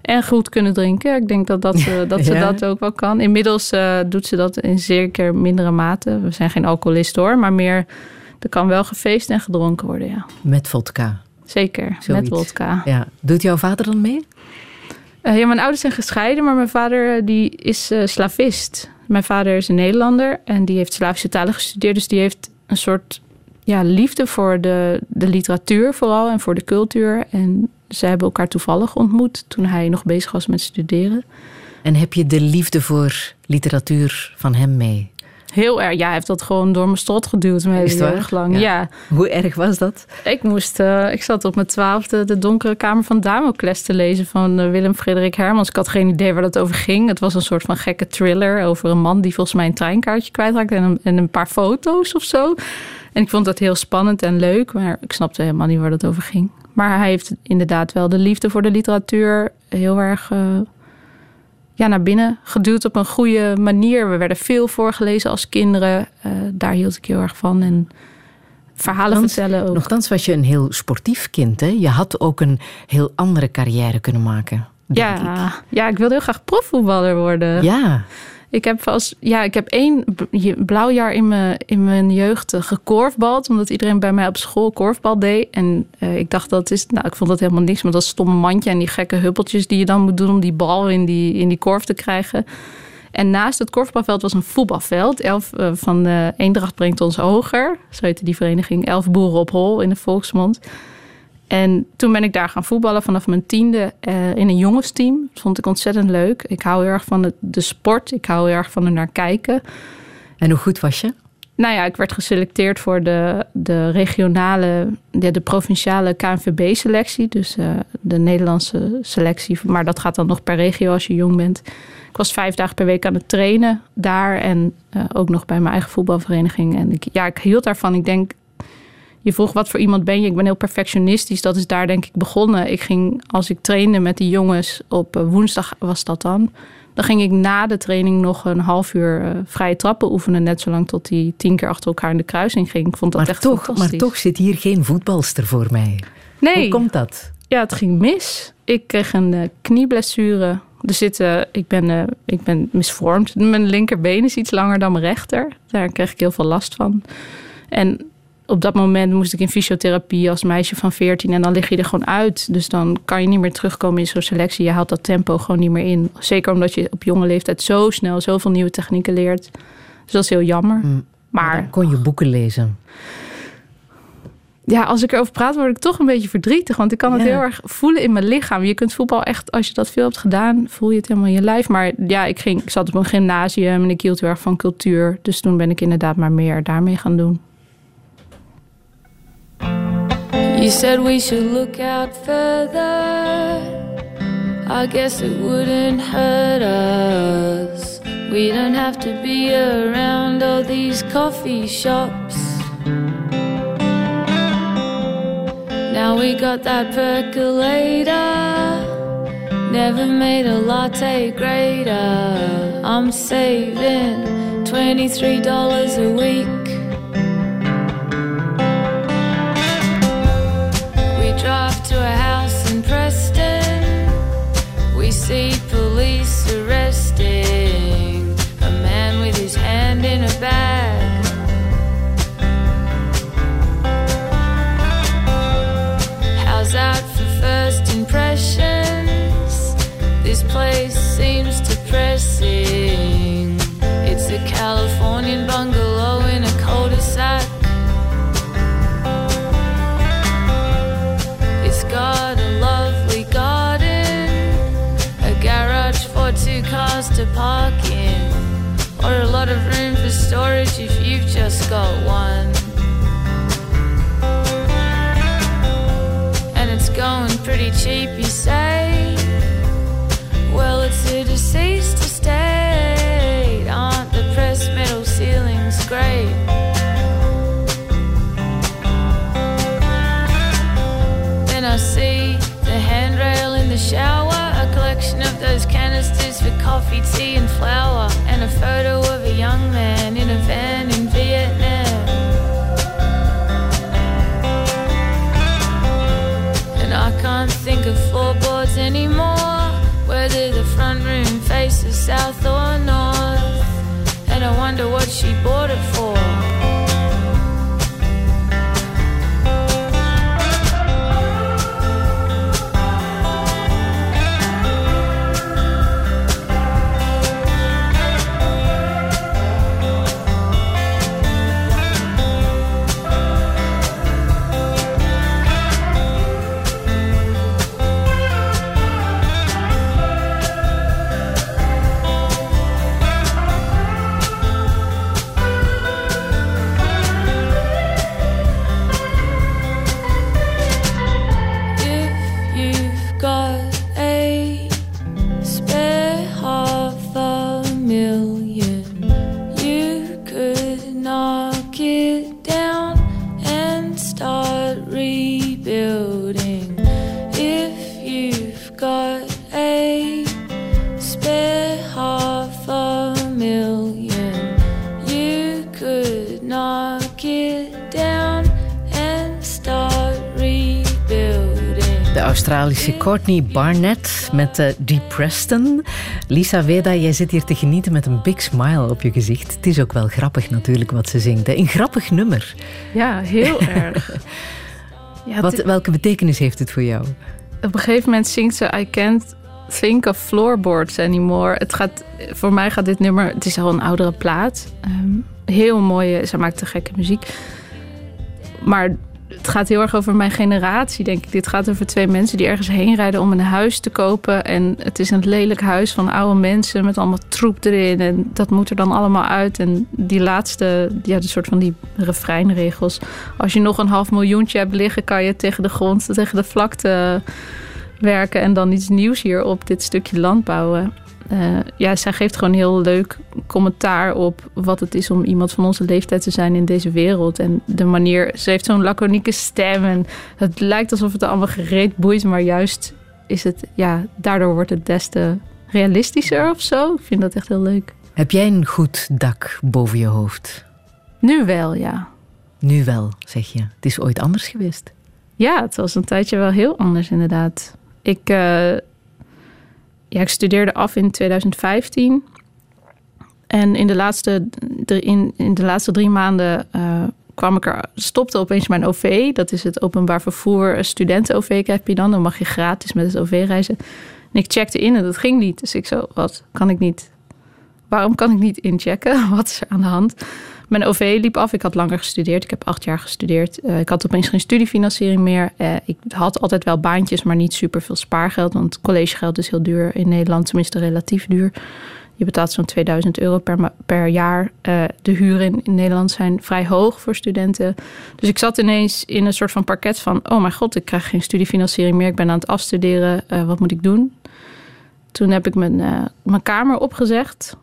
En goed kunnen drinken. Ik denk dat, dat, uh, *laughs* dat ze dat ook wel kan. Inmiddels uh, doet ze dat in zeker mindere mate. We zijn geen alcoholist hoor, maar meer. Er kan wel gefeest en gedronken worden, ja. Met vodka. Zeker, met vodka. Ja. Doet jouw vader dan mee? ja, mijn ouders zijn gescheiden, maar mijn vader die is slavist. Mijn vader is een Nederlander en die heeft Slavische talen gestudeerd. Dus die heeft een soort ja, liefde voor de, de literatuur vooral en voor de cultuur. En ze hebben elkaar toevallig ontmoet toen hij nog bezig was met studeren. En heb je de liefde voor literatuur van hem mee? Heel erg. Ja, hij heeft dat gewoon door mijn strot geduwd. Heel erg lang. Ja. Hoe erg was dat? Ik moest, uh, ik zat op mijn twaalfde de donkere kamer van Damocles te lezen van uh, Willem Frederik Hermans. Ik had geen idee waar dat over ging. Het was een soort van gekke thriller over een man die volgens mij een treinkaartje kwijtraakt en een, en een paar foto's of zo. En ik vond dat heel spannend en leuk, maar ik snapte helemaal niet waar dat over ging. Maar hij heeft inderdaad wel de liefde voor de literatuur heel erg uh, ja, naar binnen geduwd op een goede manier. We werden veel voorgelezen als kinderen. Uh, daar hield ik heel erg van. En verhalen vertellen ook. Nochtans was je een heel sportief kind. Hè? Je had ook een heel andere carrière kunnen maken. Ja, ik. ja, ik wilde heel graag profvoetballer worden. Ja. Ik heb, als, ja, ik heb één blauw jaar in mijn, in mijn jeugd gekorfbald. Omdat iedereen bij mij op school korfbal deed. En uh, ik dacht dat is. Nou, ik vond dat helemaal niks. Maar dat stomme mandje en die gekke huppeltjes die je dan moet doen om die bal in die, in die korf te krijgen. En naast het korfbalveld was een voetbalveld. Elf uh, van Eendracht brengt ons hoger. Zo heette die vereniging. Elf boeren op hol in de volksmond. En toen ben ik daar gaan voetballen vanaf mijn tiende uh, in een jongensteam. Dat vond ik ontzettend leuk. Ik hou heel erg van de, de sport. Ik hou heel erg van er naar kijken. En hoe goed was je? Nou ja, ik werd geselecteerd voor de, de regionale, de, de provinciale KNVB-selectie. Dus uh, de Nederlandse selectie. Maar dat gaat dan nog per regio als je jong bent. Ik was vijf dagen per week aan het trainen daar. En uh, ook nog bij mijn eigen voetbalvereniging. En ik, ja, ik hield daarvan. Ik denk, je vroeg wat voor iemand ben je. Ik ben heel perfectionistisch. Dat is daar denk ik begonnen. Ik ging, als ik trainde met die jongens op eh, woensdag was dat dan. Dan ging ik na de training nog een half uur uh, vrije trappen oefenen. Net zolang tot die tien keer achter elkaar in de kruising ging. Ik vond dat maar echt toch, fantastisch. Maar toch zit hier geen voetbalster voor mij. Nee. Hoe komt dat? Ja, het ging mis. Ik kreeg een uh, knieblessure. Er zitten, ik, ben, uh, ik ben misvormd. Mijn linkerbeen is iets langer dan mijn rechter. Daar kreeg ik heel veel last van. En op dat moment moest ik in fysiotherapie als meisje van 14 en dan lig je er gewoon uit. Dus dan kan je niet meer terugkomen in zo'n selectie. Je haalt dat tempo gewoon niet meer in. Zeker omdat je op jonge leeftijd zo snel zoveel nieuwe technieken leert. Dus dat is heel jammer. Mm. Maar Dan kon je boeken lezen. ja, als ik erover praat, word ik toch een beetje verdrietig. Want ik kan het Ja. heel erg voelen in mijn lichaam. Je kunt voetbal echt, als je dat veel hebt gedaan, voel je het helemaal in je lijf. Maar ja, ik, ging, ik zat op een gymnasium en ik hield heel erg van cultuur. Dus toen ben ik inderdaad maar meer daarmee gaan doen. You said we should look out further. I guess it wouldn't hurt us. We don't have to be around all these coffee shops. Now we got that percolator. Never made a latte greater. I'm saving $23 a week. See police arresting a man with his hand in a bag. How's that for first impressions? This place seems depressing. talking, or a lot of room for storage if you've just got one. Coffee, tea, and flour, and a photo of a young man in a van in Vietnam. And I can't think of floorboards anymore, whether the front room faces south or north. And I wonder what she bought it for. Australische Courtney Barnett met uh, Dee Preston. Lisa Veda, jij zit hier te genieten met een big smile op je gezicht. Het is ook wel grappig natuurlijk wat ze zingt. hè. Een grappig nummer. Ja, heel *laughs* erg. Ja, Wat, welke betekenis heeft het voor jou? op een gegeven moment zingt ze I can't think of floorboards anymore. Het gaat, voor mij gaat dit nummer, het is al een oudere plaat. Ehm, heel mooie, zij maakt te gekke muziek. Maar het gaat heel erg over mijn generatie, denk ik. Dit gaat over twee mensen die ergens heen rijden om een huis te kopen. En het is een lelijk huis van oude mensen met allemaal troep erin. En dat moet er dan allemaal uit. En die laatste, ja, de soort van die refreinregels. Als je nog een half miljoentje hebt liggen, kan je tegen de grond, tegen de vlakte werken. En dan iets nieuws hier op dit stukje land bouwen. Eh, ja, zij geeft gewoon heel leuk commentaar op wat het is om iemand van onze leeftijd te zijn in deze wereld. En de manier, ze heeft zo'n laconieke stem en het lijkt alsof het allemaal gereed boeit, maar juist is het, ja, daardoor wordt het des te realistischer of zo. Ik vind dat echt heel leuk. Heb jij een goed dak boven je hoofd? Nu wel, ja. Nu wel, zeg je. Het is ooit anders geweest. Ja, het was een tijdje wel heel anders inderdaad. Ik, eh, ja, ik studeerde af in 2015. En in de laatste, in, in de laatste drie maanden eh, kwam ik er, stopte opeens mijn OV. Dat is het openbaar vervoer studenten-OV heb je dan. Dan mag je gratis met het OV reizen. En ik checkte in en dat ging niet. Dus ik zo, wat kan ik niet? Waarom kan ik niet inchecken? *laughs* Wat is er aan de hand? Mijn OV liep af. Ik had langer gestudeerd. Ik heb acht jaar gestudeerd. Eh, ik had opeens geen studiefinanciering meer. Eh, ik had altijd wel baantjes, maar niet super veel spaargeld. Want collegegeld is heel duur in Nederland, tenminste relatief duur. Je betaalt zo'n 2000 euro per, per jaar. Eh, de huren in, in Nederland zijn vrij hoog voor studenten. Dus ik zat ineens in een soort van parket van... oh mijn god, ik krijg geen studiefinanciering meer. Ik ben aan het afstuderen. Wat moet ik doen? Toen heb ik mijn, mijn kamer opgezegd.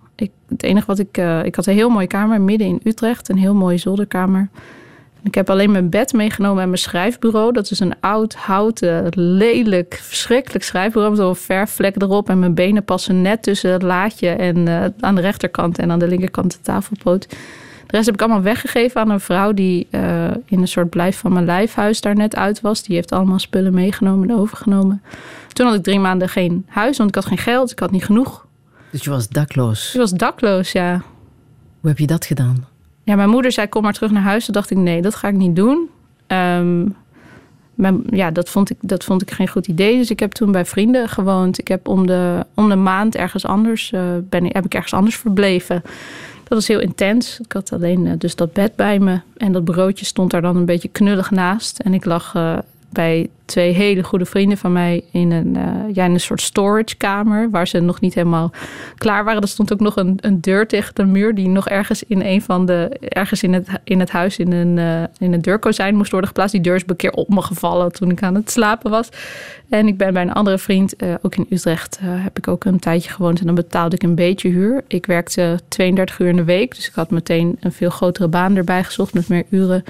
Het enige wat ik... eh, ik had een heel mooie kamer midden in Utrecht. Een heel mooie zolderkamer. Ik heb alleen mijn bed meegenomen en mijn schrijfbureau. Dat is een oud, houten, lelijk, verschrikkelijk schrijfbureau... met een verfvlek erop. En mijn benen passen net tussen het laadje... en eh, aan de rechterkant en aan de linkerkant de tafelpoot. De rest heb ik allemaal weggegeven aan een vrouw... die eh, in een soort blijf van mijn lijfhuis daar net uit was. Die heeft allemaal spullen meegenomen en overgenomen. Toen had ik drie maanden geen huis, want ik had geen geld. Ik had niet genoeg. Dus je was dakloos. Ik was dakloos, ja. Hoe heb je dat gedaan? Ja, mijn moeder zei: Kom maar terug naar huis. Toen dacht ik: Nee, dat ga ik niet doen. Mijn, ja, dat vond, ik, dat vond ik geen goed idee. Dus ik heb toen bij vrienden gewoond. Ik heb om de, om de maand ergens anders, eh, ben, ik- heb ik ergens anders verbleven. Dat was heel intens. Ik had alleen eh, dus dat bed bij me. En dat broodje stond daar dan een beetje knullig naast. En ik lag eh, bij twee hele goede vrienden van mij in een, uh, ja, in een soort storagekamer. Waar ze nog niet helemaal klaar waren. Er stond ook nog een, een deur tegen de muur. Die nog ergens in een van de. ergens in het, in het huis in een, uh, in een deurkozijn moest worden geplaatst. Die deur is een keer op me gevallen toen ik aan het slapen was. En ik ben bij een andere vriend, uh, ook in Utrecht, heb ik ook een tijdje gewoond. En dan betaalde ik een beetje huur. Ik werkte 32 uur in de week. Dus ik had meteen een veel grotere baan erbij gezocht met meer uren.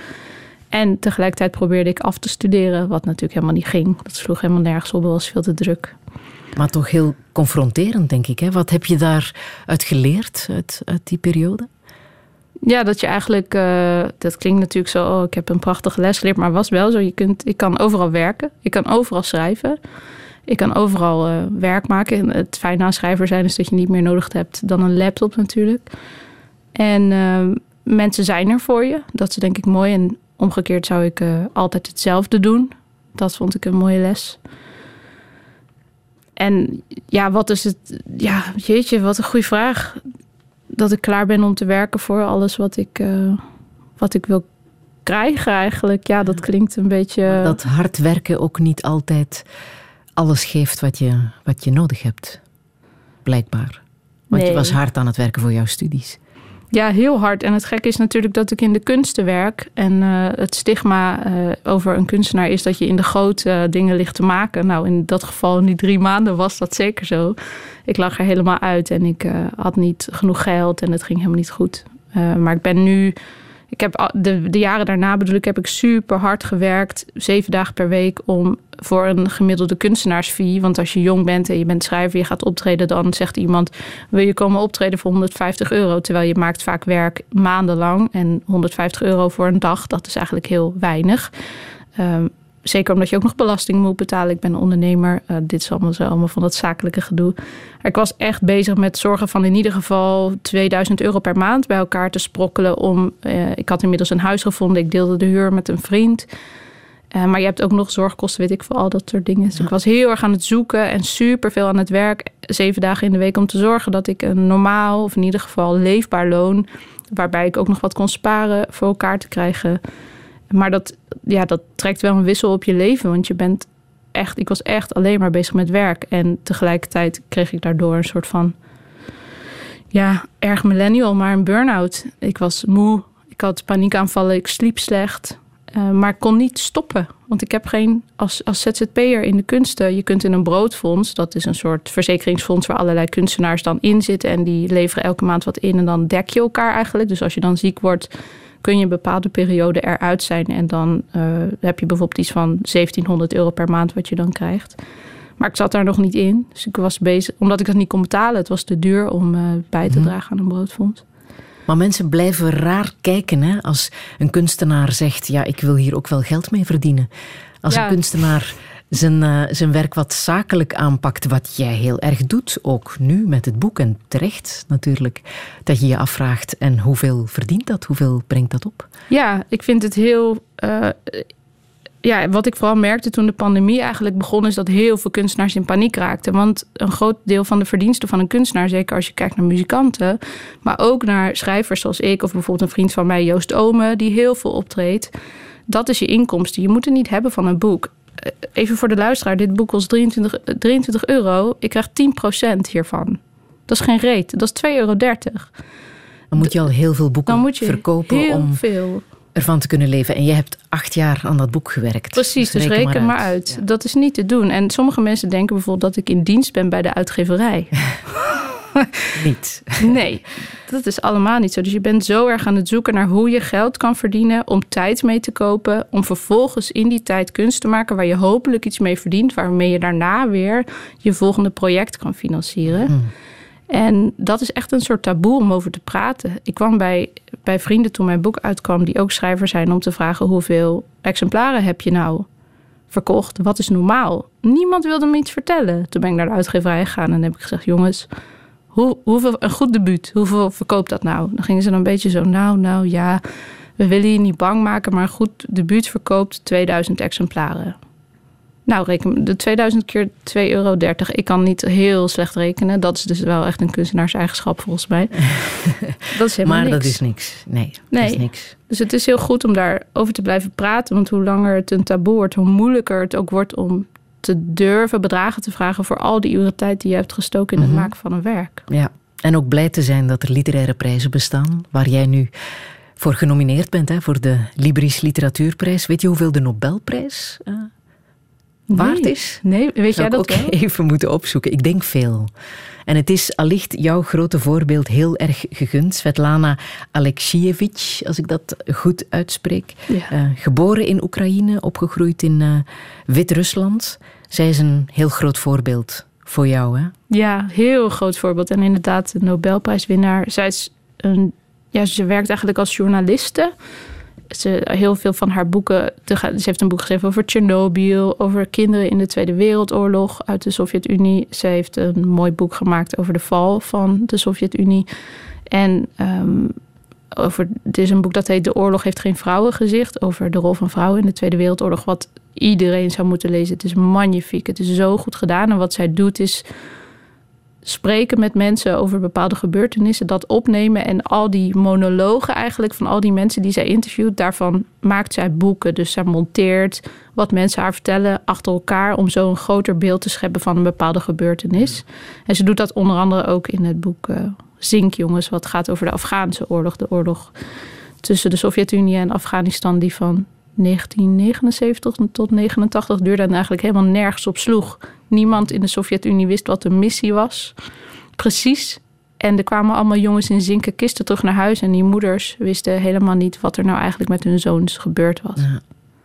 En tegelijkertijd probeerde ik af te studeren, wat natuurlijk helemaal niet ging. Dat sloeg helemaal nergens op, was veel te druk. Maar toch heel confronterend, denk ik. Hè? Wat heb je daaruit geleerd, uit, uit die periode? Ja, dat je eigenlijk, uh, dat klinkt natuurlijk zo, oh, ik heb een prachtige les geleerd, maar was wel zo. Je kunt, ik kan overal werken, ik kan overal schrijven, ik kan overal uh, werk maken. het fijne aan schrijver zijn is dat je niet meer nodig hebt dan een laptop natuurlijk. En uh, mensen zijn er voor je, dat is denk ik mooi. En Omgekeerd zou ik uh, altijd hetzelfde doen. Dat vond ik een mooie les. En ja, wat is het? Ja, jeetje, wat een goede vraag. Dat ik klaar ben om te werken voor alles wat ik, uh, wat ik wil krijgen eigenlijk. Ja, dat klinkt een beetje... Dat hard werken ook niet altijd alles geeft wat je, wat je nodig hebt. Blijkbaar. Want nee. je was hard aan het werken voor jouw studies. Ja, heel hard. En het gekke is natuurlijk dat ik in de kunsten werk. En uh, het stigma uh, over een kunstenaar is dat je in de grote uh, dingen ligt te maken. Nou, in dat geval, in die drie maanden, was dat zeker zo. Ik lag er helemaal uit en ik had niet genoeg geld en het ging helemaal niet goed. maar ik ben nu ik heb de, de jaren daarna bedoel ik, heb ik super hard gewerkt, zeven dagen per week, om voor een gemiddelde kunstenaarsfee. Want als je jong bent en je bent schrijver, je gaat optreden, dan zegt iemand: Wil je komen optreden voor 150 euro? Terwijl je maakt vaak werk maandenlang. En 150 euro voor een dag, dat is eigenlijk heel weinig. Um, zeker omdat je ook nog belasting moet betalen. Ik ben ondernemer. Uh, dit is allemaal, zo, allemaal van dat zakelijke gedoe. Ik was echt bezig met zorgen van in ieder geval 2000 euro per maand bij elkaar te sprokkelen. Om, uh, ik had inmiddels een huis gevonden. Ik deelde de huur met een vriend. Uh, maar je hebt ook nog zorgkosten, weet ik voor al dat soort dingen. Dus ik was heel erg aan het zoeken en super veel aan het werk. Zeven dagen in de week om te zorgen dat ik een normaal, of in ieder geval leefbaar loon. Waarbij ik ook nog wat kon sparen voor elkaar te krijgen. Maar dat, ja, dat trekt wel een wissel op je leven. Want je bent echt, ik was echt alleen maar bezig met werk. En tegelijkertijd kreeg ik daardoor een soort van, ja, erg millennial, maar een burn-out. Ik was moe, ik had paniekaanvallen, ik sliep slecht. Uh, maar kon niet stoppen. Want ik heb geen, als, als ZZP'er in de kunsten, je kunt in een broodfonds, dat is een soort verzekeringsfonds waar allerlei kunstenaars dan in zitten. En die leveren elke maand wat in en dan dek je elkaar eigenlijk. Dus als je dan ziek wordt, kun je een bepaalde periode eruit zijn. En dan uh, heb je bijvoorbeeld iets van 1700 euro per maand wat je dan krijgt. Maar ik zat daar nog niet in. Dus ik was bezig, omdat ik dat niet kon betalen. Het was te duur om uh, bij te dragen aan een broodfonds. Maar mensen blijven raar kijken hè? als een kunstenaar zegt: Ja, ik wil hier ook wel geld mee verdienen. Als ja. een kunstenaar zijn, uh, zijn werk wat zakelijk aanpakt, wat jij heel erg doet, ook nu met het boek en terecht natuurlijk, dat je je afvraagt en hoeveel verdient dat, hoeveel brengt dat op? Ja, ik vind het heel. Uh, ja, wat ik vooral merkte toen de pandemie eigenlijk begon, is dat heel veel kunstenaars in paniek raakten. Want een groot deel van de verdiensten van een kunstenaar, zeker als je kijkt naar muzikanten, maar ook naar schrijvers zoals ik, of bijvoorbeeld een vriend van mij, Joost Ome, die heel veel optreedt. Dat is je inkomsten. Je moet het niet hebben van een boek even voor de luisteraar, dit boek kost 23, 23 euro. Ik krijg 10% hiervan. Dat is geen reet. Dat is 2,30 euro. Dan moet je al heel veel boeken moet je verkopen heel om veel. ervan te kunnen leven. En je hebt acht jaar aan dat boek gewerkt. Precies, dus, dus reken, maar uit. Maar uit. Ja. Dat is niet te doen. En sommige mensen denken bijvoorbeeld dat ik in dienst ben bij de uitgeverij. *laughs* niet. Nee, dat is allemaal niet zo. Dus je bent zo erg aan het zoeken naar hoe je geld kan verdienen om tijd mee te kopen, om vervolgens in die tijd kunst te maken waar je hopelijk iets mee verdient, waarmee je daarna weer je volgende project kan financieren. Mm. En dat is echt een soort taboe om over te praten. Ik kwam bij, bij vrienden toen mijn boek uitkwam, die ook schrijver zijn, om te vragen hoeveel exemplaren heb je nou verkocht? Wat is normaal? Niemand wilde me iets vertellen. Toen ben ik naar de uitgeverij gegaan en heb ik gezegd: jongens, hoe, hoeveel, een goed debuut, hoeveel verkoopt dat nou? Dan gingen ze dan een beetje zo, nou, nou ja, we willen je niet bang maken, maar een goed debuut verkoopt 2000 exemplaren. Nou, reken de 2000 keer 2,30 euro. Ik kan niet heel slecht rekenen. Dat is dus wel echt een kunstenaarseigenschap volgens mij. *laughs* dat is helemaal maar niks. dat is niks. Nee, Nee. dat is niks. Dus het is heel goed om daarover te blijven praten. Want hoe langer het een taboe wordt, hoe moeilijker het ook wordt om te durven bedragen te vragen voor al die uren tijd die je hebt gestoken in het Mhm. maken van een werk. Ja. En ook blij te zijn dat er literaire prijzen bestaan, waar jij nu voor genomineerd bent, hè, voor de Libris Literatuurprijs. Weet je hoeveel de Nobelprijs eh, waard is? Nee, weet Zou jij ik dat ook wel? *laughs* even moeten opzoeken. Ik denk veel. En het is allicht jouw grote voorbeeld heel erg gegund. Svetlana Alexievich, als ik dat goed uitspreek. Ja. Eh, geboren in Oekraïne, opgegroeid in eh, Wit-Rusland. Zij is een heel groot voorbeeld voor jou, hè? Ja, heel groot voorbeeld. En inderdaad, de Nobelprijswinnaar. Zij is een, ja, ze werkt eigenlijk als journaliste. Ze, heel veel van haar boeken. Ze heeft een boek geschreven over Tsjernobyl, over kinderen in de Tweede Wereldoorlog uit de Sovjet-Unie. Ze heeft een mooi boek gemaakt over de val van de Sovjet-Unie. En ehm, over, het is een boek dat heet De Oorlog heeft geen vrouwengezicht. Over de rol van vrouwen in de Tweede Wereldoorlog. Wat iedereen zou moeten lezen. Het is magnifiek. Het is zo goed gedaan. En wat zij doet is spreken met mensen over bepaalde gebeurtenissen, dat opnemen en al die monologen eigenlijk van al die mensen die zij interviewt, daarvan maakt zij boeken. Dus zij monteert wat mensen haar vertellen achter elkaar om zo een groter beeld te scheppen van een bepaalde gebeurtenis. En ze doet dat onder andere ook in het boek eh Zinkjongens, wat gaat over de Afghaanse oorlog, de oorlog tussen de Sovjet-Unie en Afghanistan, die van 1979 tot 89 duurde en eigenlijk helemaal nergens op sloeg. Niemand in de Sovjet-Unie wist wat de missie was. Precies. En er kwamen allemaal jongens in zinken kisten terug naar huis. En die moeders wisten helemaal niet wat er nou eigenlijk met hun zoons gebeurd was.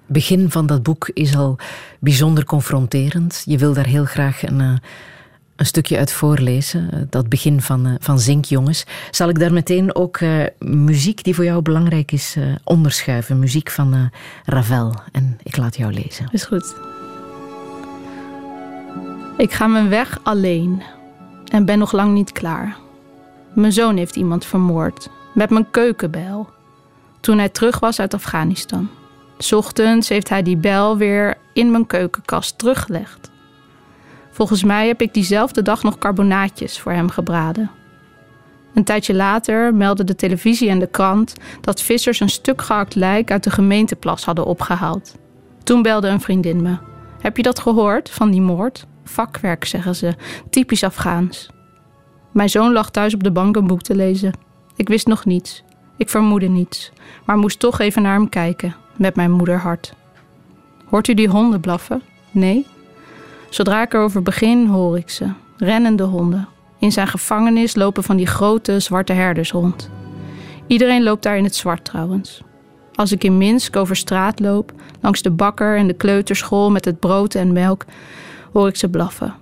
begin van dat boek is al bijzonder confronterend. Je wil daar heel graag een, eh, een stukje uit voorlezen. eh, Dat begin van, eh, van Zinkjongens. Zal ik daar meteen ook eh, muziek die voor jou belangrijk is onderschuiven? Muziek van Ravel. En ik laat jou lezen. Is goed. Ik ga mijn weg alleen en ben nog lang niet klaar. Mijn zoon heeft iemand vermoord met mijn keukenbel toen hij terug was uit Afghanistan. Ochtends heeft hij die bel weer in mijn keukenkast teruggelegd. Volgens mij heb ik diezelfde dag nog carbonaatjes voor hem gebraden. Een tijdje later meldden de televisie en de krant dat vissers een stuk gehakt lijk uit de gemeenteplas hadden opgehaald. Toen belde een vriendin me. Heb je dat gehoord van die moord? Vakwerk, zeggen ze. Typisch Afghaans. Mijn zoon lag thuis op de bank een boek te lezen. Ik wist nog niets. Ik vermoedde niets. Maar moest toch even naar hem kijken. Met mijn moederhart. Hoort u die honden blaffen? Nee. Zodra ik erover begin, hoor ik ze. Rennende honden. In zijn gevangenis lopen van die grote zwarte herders rond. Iedereen loopt daar in het zwart trouwens. Als ik in Minsk over straat loop, langs de bakker en de kleuterschool met het brood en melk, hoor ik ze blaffen.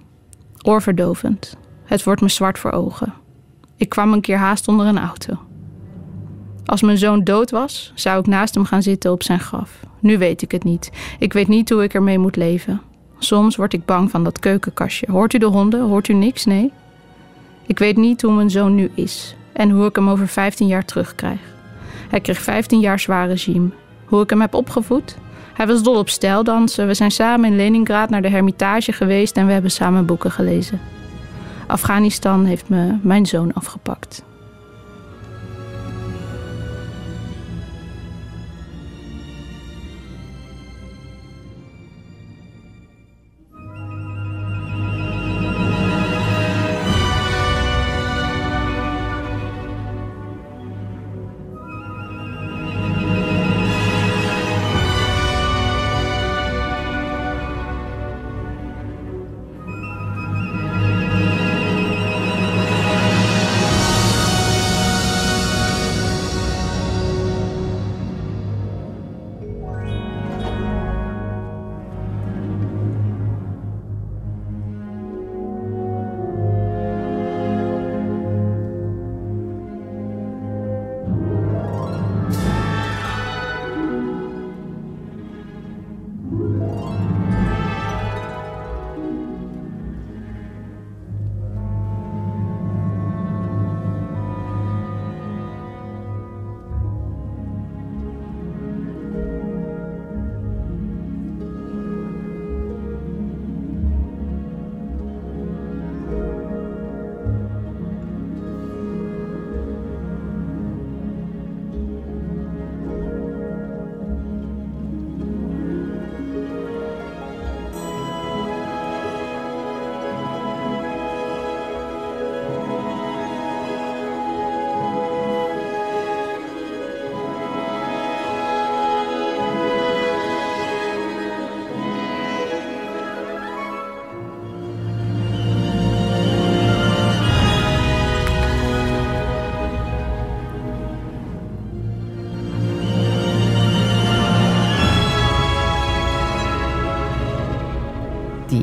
Oorverdovend. Het wordt me zwart voor ogen. Ik kwam een keer haast onder een auto. Als mijn zoon dood was, zou ik naast hem gaan zitten op zijn graf. Nu weet ik het niet. Ik weet niet hoe ik ermee moet leven. Soms word ik bang van dat keukenkastje. Hoort u de honden? Hoort u niks? Nee? Ik weet niet hoe mijn zoon nu is en hoe ik hem over 15 jaar terugkrijg. Hij kreeg 15 jaar zwaar regime. Hoe ik hem heb opgevoed? Hij was dol op stijldansen. We zijn samen in Leningrad naar de Hermitage geweest en we hebben samen boeken gelezen. Afghanistan heeft me mijn zoon afgepakt.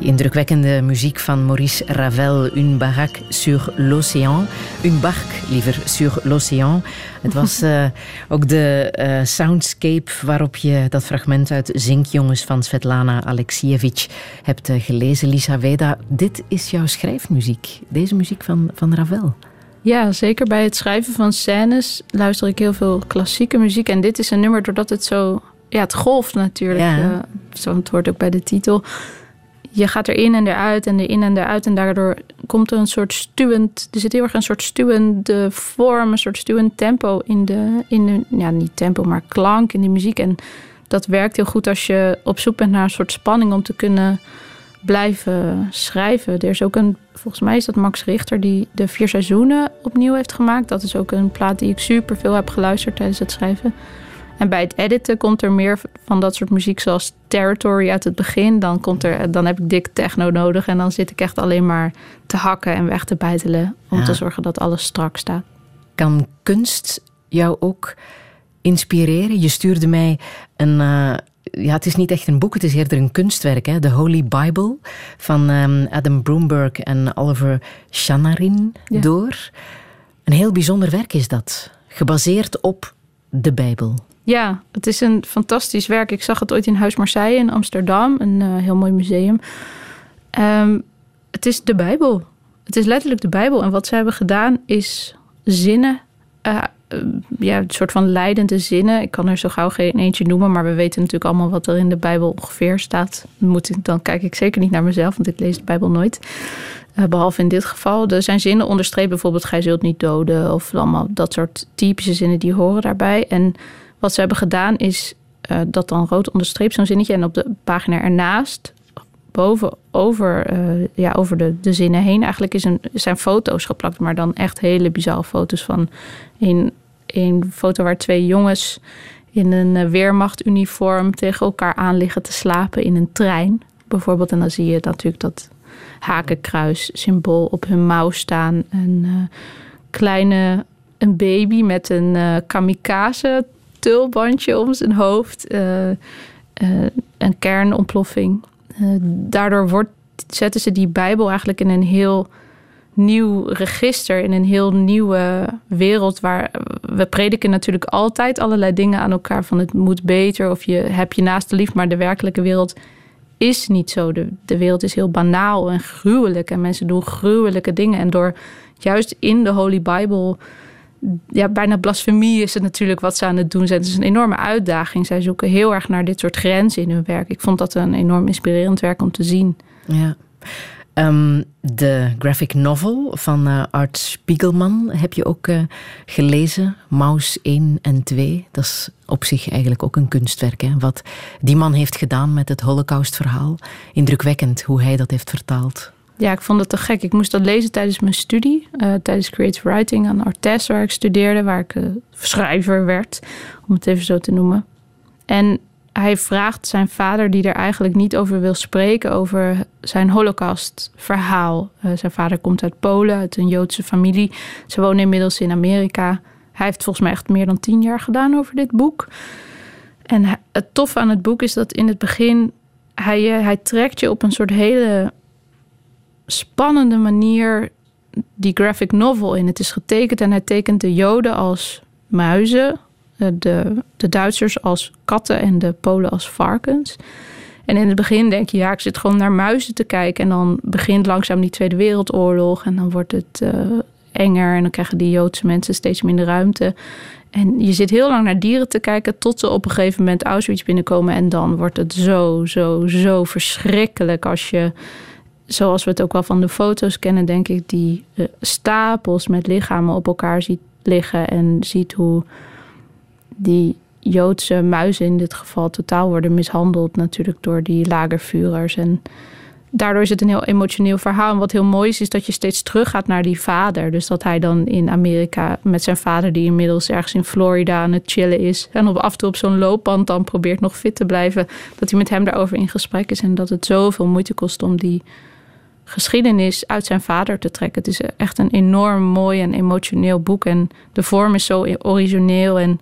Indrukwekkende muziek van Maurice Ravel, Une baraque sur l'océan. Une barque, liever, sur l'océan. Het was uh, *laughs* ook de uh, soundscape waarop je dat fragment uit Zinkjongens van Svetlana Alexievich hebt uh, gelezen. Lisa Weda, dit is jouw schrijfmuziek. Deze muziek van, van Ravel. Ja, zeker bij het schrijven van scènes luister ik heel veel klassieke muziek. En dit is een nummer doordat het zo... Ja, het golft natuurlijk. Ja. zo het hoort ook bij de titel je gaat erin en eruit en erin en eruit. En daardoor komt er een soort stuwend. Er zit heel erg een soort stuwende vorm, een soort stuwend tempo in de. In de ja, niet tempo, maar klank in die muziek. En dat werkt heel goed als je op zoek bent naar een soort spanning om te kunnen blijven schrijven. Er is ook een, volgens mij is dat Max Richter die de vier seizoenen opnieuw heeft gemaakt. Dat is ook een plaat die ik super veel heb geluisterd tijdens het schrijven. En bij het editen komt er meer van dat soort muziek zoals Territory uit het begin. Dan, komt er, dan heb ik dik techno nodig. En dan zit ik echt alleen maar te hakken en weg te bijtelen. Om te zorgen dat alles strak staat. Kan kunst jou ook inspireren? Je stuurde mij een... Uh, ja, het is niet echt een boek, het is eerder een kunstwerk. Hè? The Holy Bible van um, Adam Broomberg en Oliver Chanarin door. Een heel bijzonder werk is dat. Gebaseerd op de Bijbel. Ja, het is een fantastisch werk. Ik zag het ooit in Huis Marseille in Amsterdam, een uh, heel mooi museum. Um, het is de Bijbel. Het is letterlijk de Bijbel. En wat ze hebben gedaan is zinnen, uh, ja, een soort van leidende zinnen. Ik kan er zo gauw geen eentje noemen, maar we weten natuurlijk allemaal wat er in de Bijbel ongeveer staat. Moet dan kijk ik zeker niet naar mezelf, want ik lees de Bijbel nooit. Behalve in dit geval. Er zijn zinnen onderstreept, bijvoorbeeld: Gij zult niet doden. Of allemaal dat soort typische zinnen die horen daarbij. En wat ze hebben gedaan is uh, dat dan rood onderstreept zo'n zinnetje. En op de pagina ernaast, boven over, uh, ja, over de, de zinnen heen, eigenlijk is een, zijn foto's geplakt. Maar dan echt hele bizarre foto's van een, een foto waar twee jongens in een uh, weermachtuniform tegen elkaar aan liggen te slapen in een trein. Bijvoorbeeld. En dan zie je natuurlijk dat hakenkruis symbool op hun mouw staan. Een kleine een baby met een kamikaze tulbandje om zijn hoofd. Uh, een kernontploffing. Uh, daardoor wordt, zetten ze die Bijbel eigenlijk in een heel nieuw register, in een heel nieuwe wereld waar we prediken natuurlijk altijd allerlei dingen aan elkaar van het moet beter of je heb je naast de lief, maar de werkelijke wereld is niet zo. De, de wereld is heel banaal en gruwelijk en mensen doen gruwelijke dingen en door juist in de Holy Bible ja, bijna blasfemie is het natuurlijk wat ze aan het doen zijn. Het is een enorme uitdaging. Zij zoeken heel erg naar dit soort grenzen in hun werk. Ik vond dat een enorm inspirerend werk om te zien. Ja. Um, de graphic novel van uh, Art Spiegelman heb je ook uh, gelezen. Maus 1 en 2. Dat is op zich eigenlijk ook een kunstwerk. Hè? Wat die man heeft gedaan met het Holocaustverhaal. Indrukwekkend hoe hij dat heeft vertaald. Ja, ik vond het te gek. Ik moest dat lezen tijdens mijn studie. Uh, tijdens creative writing aan Artes, waar ik studeerde. Waar ik uh, schrijver werd, om het even zo te noemen. En hij vraagt zijn vader, die er eigenlijk niet over wil spreken... over zijn holocaustverhaal. Uh, zijn vader komt uit Polen, uit een Joodse familie. Ze wonen inmiddels in Amerika. Hij heeft volgens mij echt meer dan tien jaar gedaan over dit boek. En het toffe aan het boek is dat in het begin... hij, hij trekt je op een soort hele spannende manier die graphic novel in. Het is getekend en hij tekent de Joden als muizen, eh, de, de Duitsers als katten en de Polen als varkens. En in het begin denk je, ja, ik zit gewoon naar muizen te kijken. En dan begint langzaam die Tweede Wereldoorlog. En dan wordt het uh, enger. En dan krijgen die Joodse mensen steeds minder ruimte. En je zit heel lang naar dieren te kijken. Tot ze op een gegeven moment Auschwitz binnenkomen. En dan wordt het zo, zo, zo verschrikkelijk als je zoals we het ook wel van de foto's kennen, denk ik, die uh, stapels met lichamen op elkaar ziet liggen en ziet hoe die Joodse muizen in dit geval totaal worden mishandeld, natuurlijk door die lagervuurers. En daardoor is het een heel emotioneel verhaal. En wat heel mooi is, is dat je steeds teruggaat naar die vader. Dus dat hij dan in Amerika met zijn vader, die inmiddels ergens in Florida aan het chillen is. En op, af en toe op zo'n loopband dan probeert nog fit te blijven. Dat hij met hem daarover in gesprek is. En dat het zoveel moeite kost om die geschiedenis uit zijn vader te trekken. Het is echt een enorm mooi en emotioneel boek. En de vorm is zo origineel. En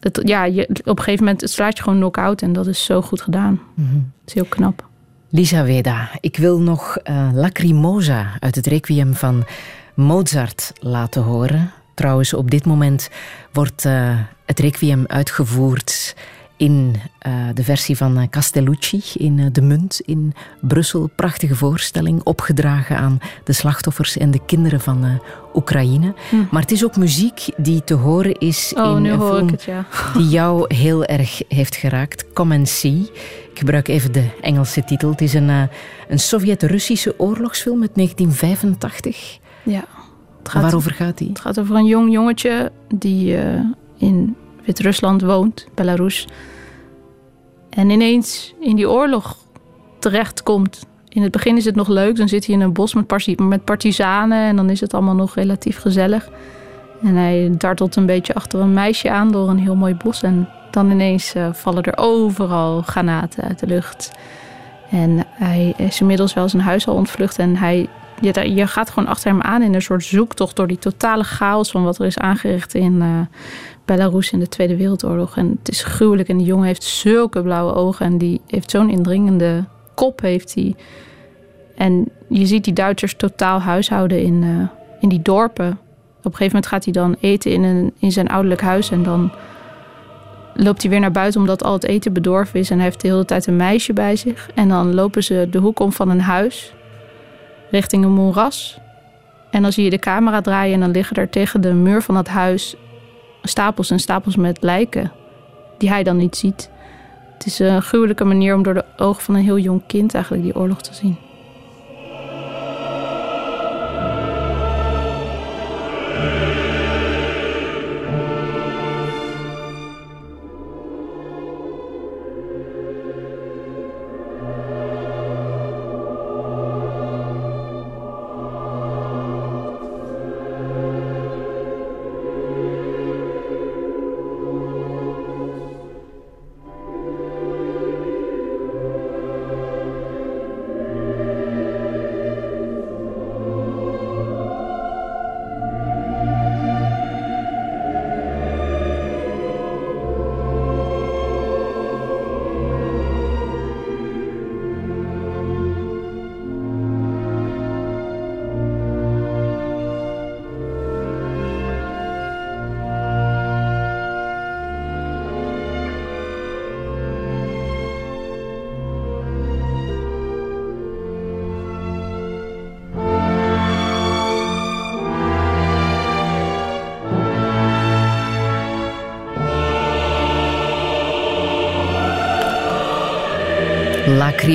het, ja, je, op een gegeven moment het slaat je gewoon knock-out. En dat is zo goed gedaan. Mm Het is heel knap. Lisa Weda, ik wil nog uh, Lacrimosa uit het requiem van Mozart laten horen. Trouwens, op dit moment wordt uh, het requiem uitgevoerd in uh, de versie van Castellucci in De Munt in Brussel. Prachtige voorstelling, opgedragen aan de slachtoffers en de kinderen van Oekraïne. Hm. Maar het is ook muziek die te horen is oh, in een film het, ja. *laughs* die jou heel erg heeft geraakt. Come and See. Ik gebruik even de Engelse titel. Het is een, een Sovjet-Russische oorlogsfilm uit 1985. Ja. Gaat, waarover gaat die? Het gaat over een jong jongetje die in Wit-Rusland woont, Belarus. En ineens in die oorlog terechtkomt. In het begin is het nog leuk, dan zit hij in een bos met, met partizanen en dan is het allemaal nog relatief gezellig. En hij dartelt een beetje achter een meisje aan door een heel mooi bos. En dan ineens uh, vallen er overal granaten uit de lucht. En hij is inmiddels wel zijn huis al ontvlucht. En hij, je, gaat gewoon achter hem aan in een soort zoektocht door die totale chaos van wat er is aangericht in uh, Belarus in de Tweede Wereldoorlog. En het is gruwelijk. En die jongen heeft zulke blauwe ogen en die heeft zo'n indringende kop heeft hij. En je ziet die Duitsers totaal huishouden in, uh, in die dorpen. Op een gegeven moment gaat hij dan eten in, een, in zijn ouderlijk huis en dan loopt hij weer naar buiten omdat al het eten bedorven is. En hij heeft de hele tijd een meisje bij zich. En dan lopen ze de hoek om van een huis richting een moeras. En dan zie je de camera draaien en dan liggen er tegen de muur van het huis stapels en stapels met lijken. Die hij dan niet ziet. Het is een gruwelijke manier om door de ogen van een heel jong kind eigenlijk die oorlog te zien.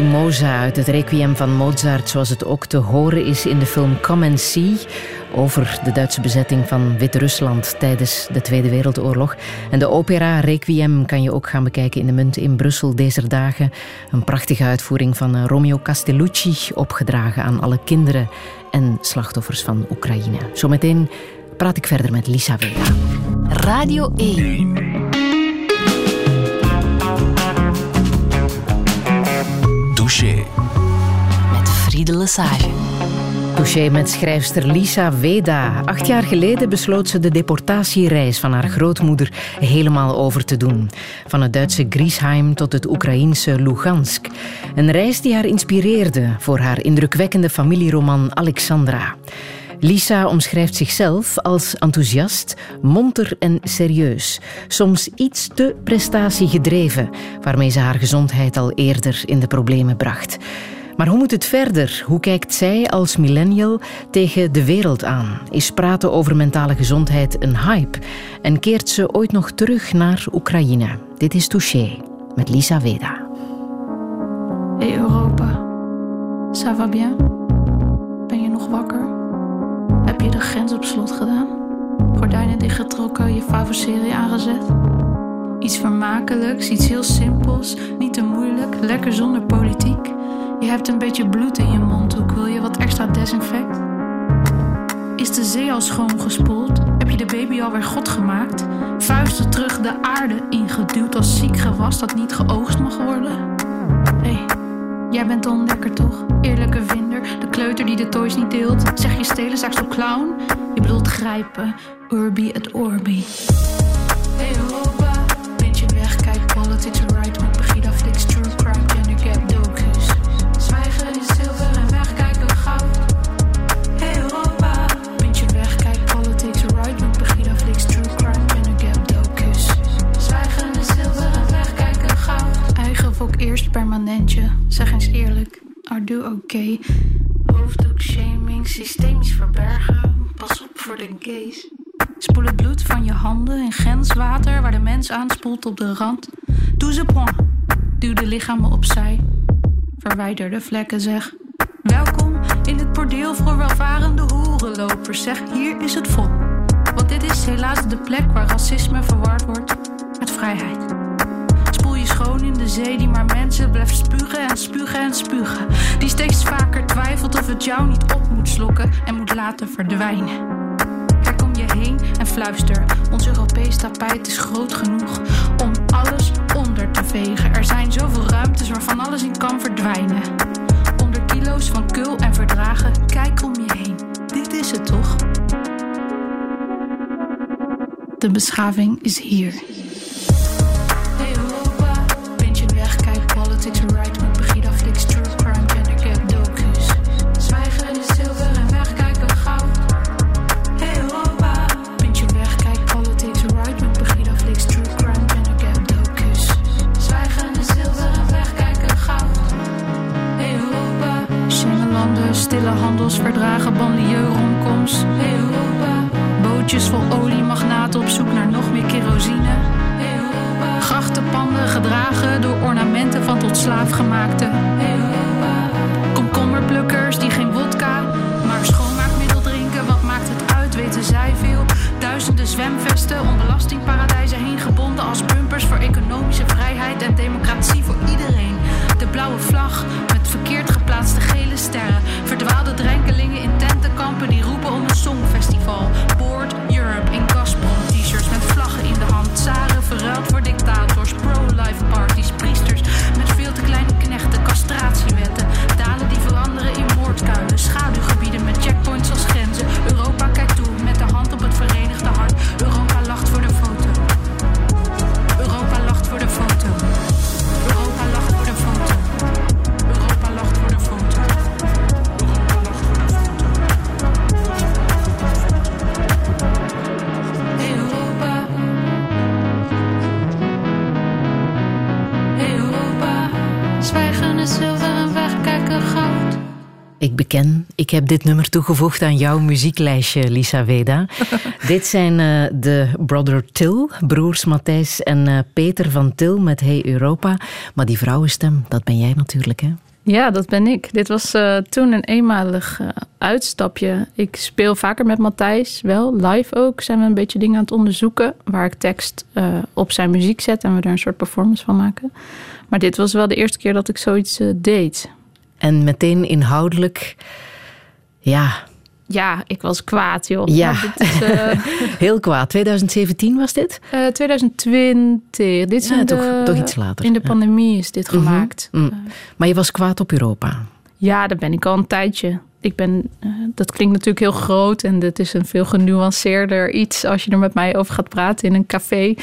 Lacrimosa uit het Requiem van Mozart, zoals het ook te horen is in de film Come and See over de Duitse bezetting van Wit-Rusland tijdens de Tweede Wereldoorlog. En de opera Requiem kan je ook gaan bekijken in de Munt in Brussel deze dagen. Een prachtige uitvoering van eh, Romeo Castellucci, opgedragen aan alle kinderen en slachtoffers van Oekraïne. Zometeen praat ik verder met Lisa Vega. Radio 1 Touché. Met Friede Lesage. Touché met schrijfster Lisa Veda. Acht jaar geleden besloot ze de deportatiereis van haar grootmoeder helemaal over te doen. Van het Duitse Griesheim tot het Oekraïense Lugansk. Een reis die haar inspireerde voor haar indrukwekkende familieroman Alexandra. Lisa omschrijft zichzelf als enthousiast, monter en serieus. Soms iets te prestatiegedreven, waarmee ze haar gezondheid al eerder in de problemen bracht. Maar hoe moet het verder? Hoe kijkt zij als millennial tegen de wereld aan? Is praten over mentale gezondheid een hype? En keert ze ooit nog terug naar Oekraïne? Dit is Touché met Lisa Veda. Hey Europa, ça va bien? Ben je nog wakker? Heb je de grens op slot gedaan? Gordijnen dichtgetrokken, je favo-serie aangezet? Iets vermakelijks, iets heel simpels, niet te moeilijk, lekker zonder politiek. Je hebt een beetje bloed in je mondhoek, wil je wat extra desinfect? Is de zee al schoongespoeld? Heb je de baby alweer God gemaakt? Vuisten terug de aarde ingeduwd als ziek gewas dat niet geoogst mag worden? Hey, jij bent onlekker toch? Eerlijke vinder, de kleuter die de toys niet deelt. Zeg je stelen straks op clown? Je bedoelt grijpen, Urbi et Orbi. Hey eerst permanentje, zeg eens eerlijk. Ardu oké. Okay. Hoofddoek, shaming, systemisch verbergen. Pas op voor de gays. Spoel het bloed van je handen in grenswater waar de mens aanspoelt op de rand. Doe ze pon. Duw de lichamen opzij. Verwijder de vlekken, zeg. Welkom in het bordeel voor welvarende hoerenlopers. Zeg, hier is het vol. Want dit is helaas de plek waar racisme verward wordt met vrijheid de zee die maar mensen blijft spugen en spugen en spugen. Die steeds vaker twijfelt of het jou niet op moet slokken en moet laten verdwijnen. Kijk om je heen en fluister. Ons Europees tapijt is groot genoeg om alles onder te vegen. Er zijn zoveel ruimtes waarvan alles in kan verdwijnen. Onder kilo's van kul en verdragen, kijk om je heen. Dit is het toch? De beschaving is hier. Stille handelsverdragen, banlieue, romcoms. Hey Europa, bootjes vol oliemagnaten op zoek naar nog meer kerosine. Grachtenpanden gedragen door ornamenten van tot slaafgemaakte. Ik heb dit nummer toegevoegd aan jouw muzieklijstje, Lisa Veda. *laughs* dit zijn eh, de Brother Till, broers Matthijs en eh, Peter van Til met Hey Europa. Maar die vrouwenstem, dat ben jij natuurlijk, hè? Ja, dat ben ik. Dit was eh, toen een eenmalig uitstapje. Ik speel vaker met Matthijs, wel live ook. Zijn we een beetje dingen aan het onderzoeken. Waar ik tekst op zijn muziek zet en we er een soort performance van maken. Maar dit was wel de eerste keer dat ik zoiets deed. En meteen inhoudelijk, ja, Ja, ik was kwaad, joh. Ja. Maar is, eh, *laughs* heel kwaad. 2017 was dit? eh, 2020. Dit is Ja, toch- de, toch iets later, In de pandemie is dit gemaakt. Mm. Maar je was kwaad op Europa. Ja, dat ben ik al een tijdje. Ik ben, eh, dat klinkt natuurlijk heel groot en dit is een veel genuanceerder iets als je er met mij over gaat praten in een café.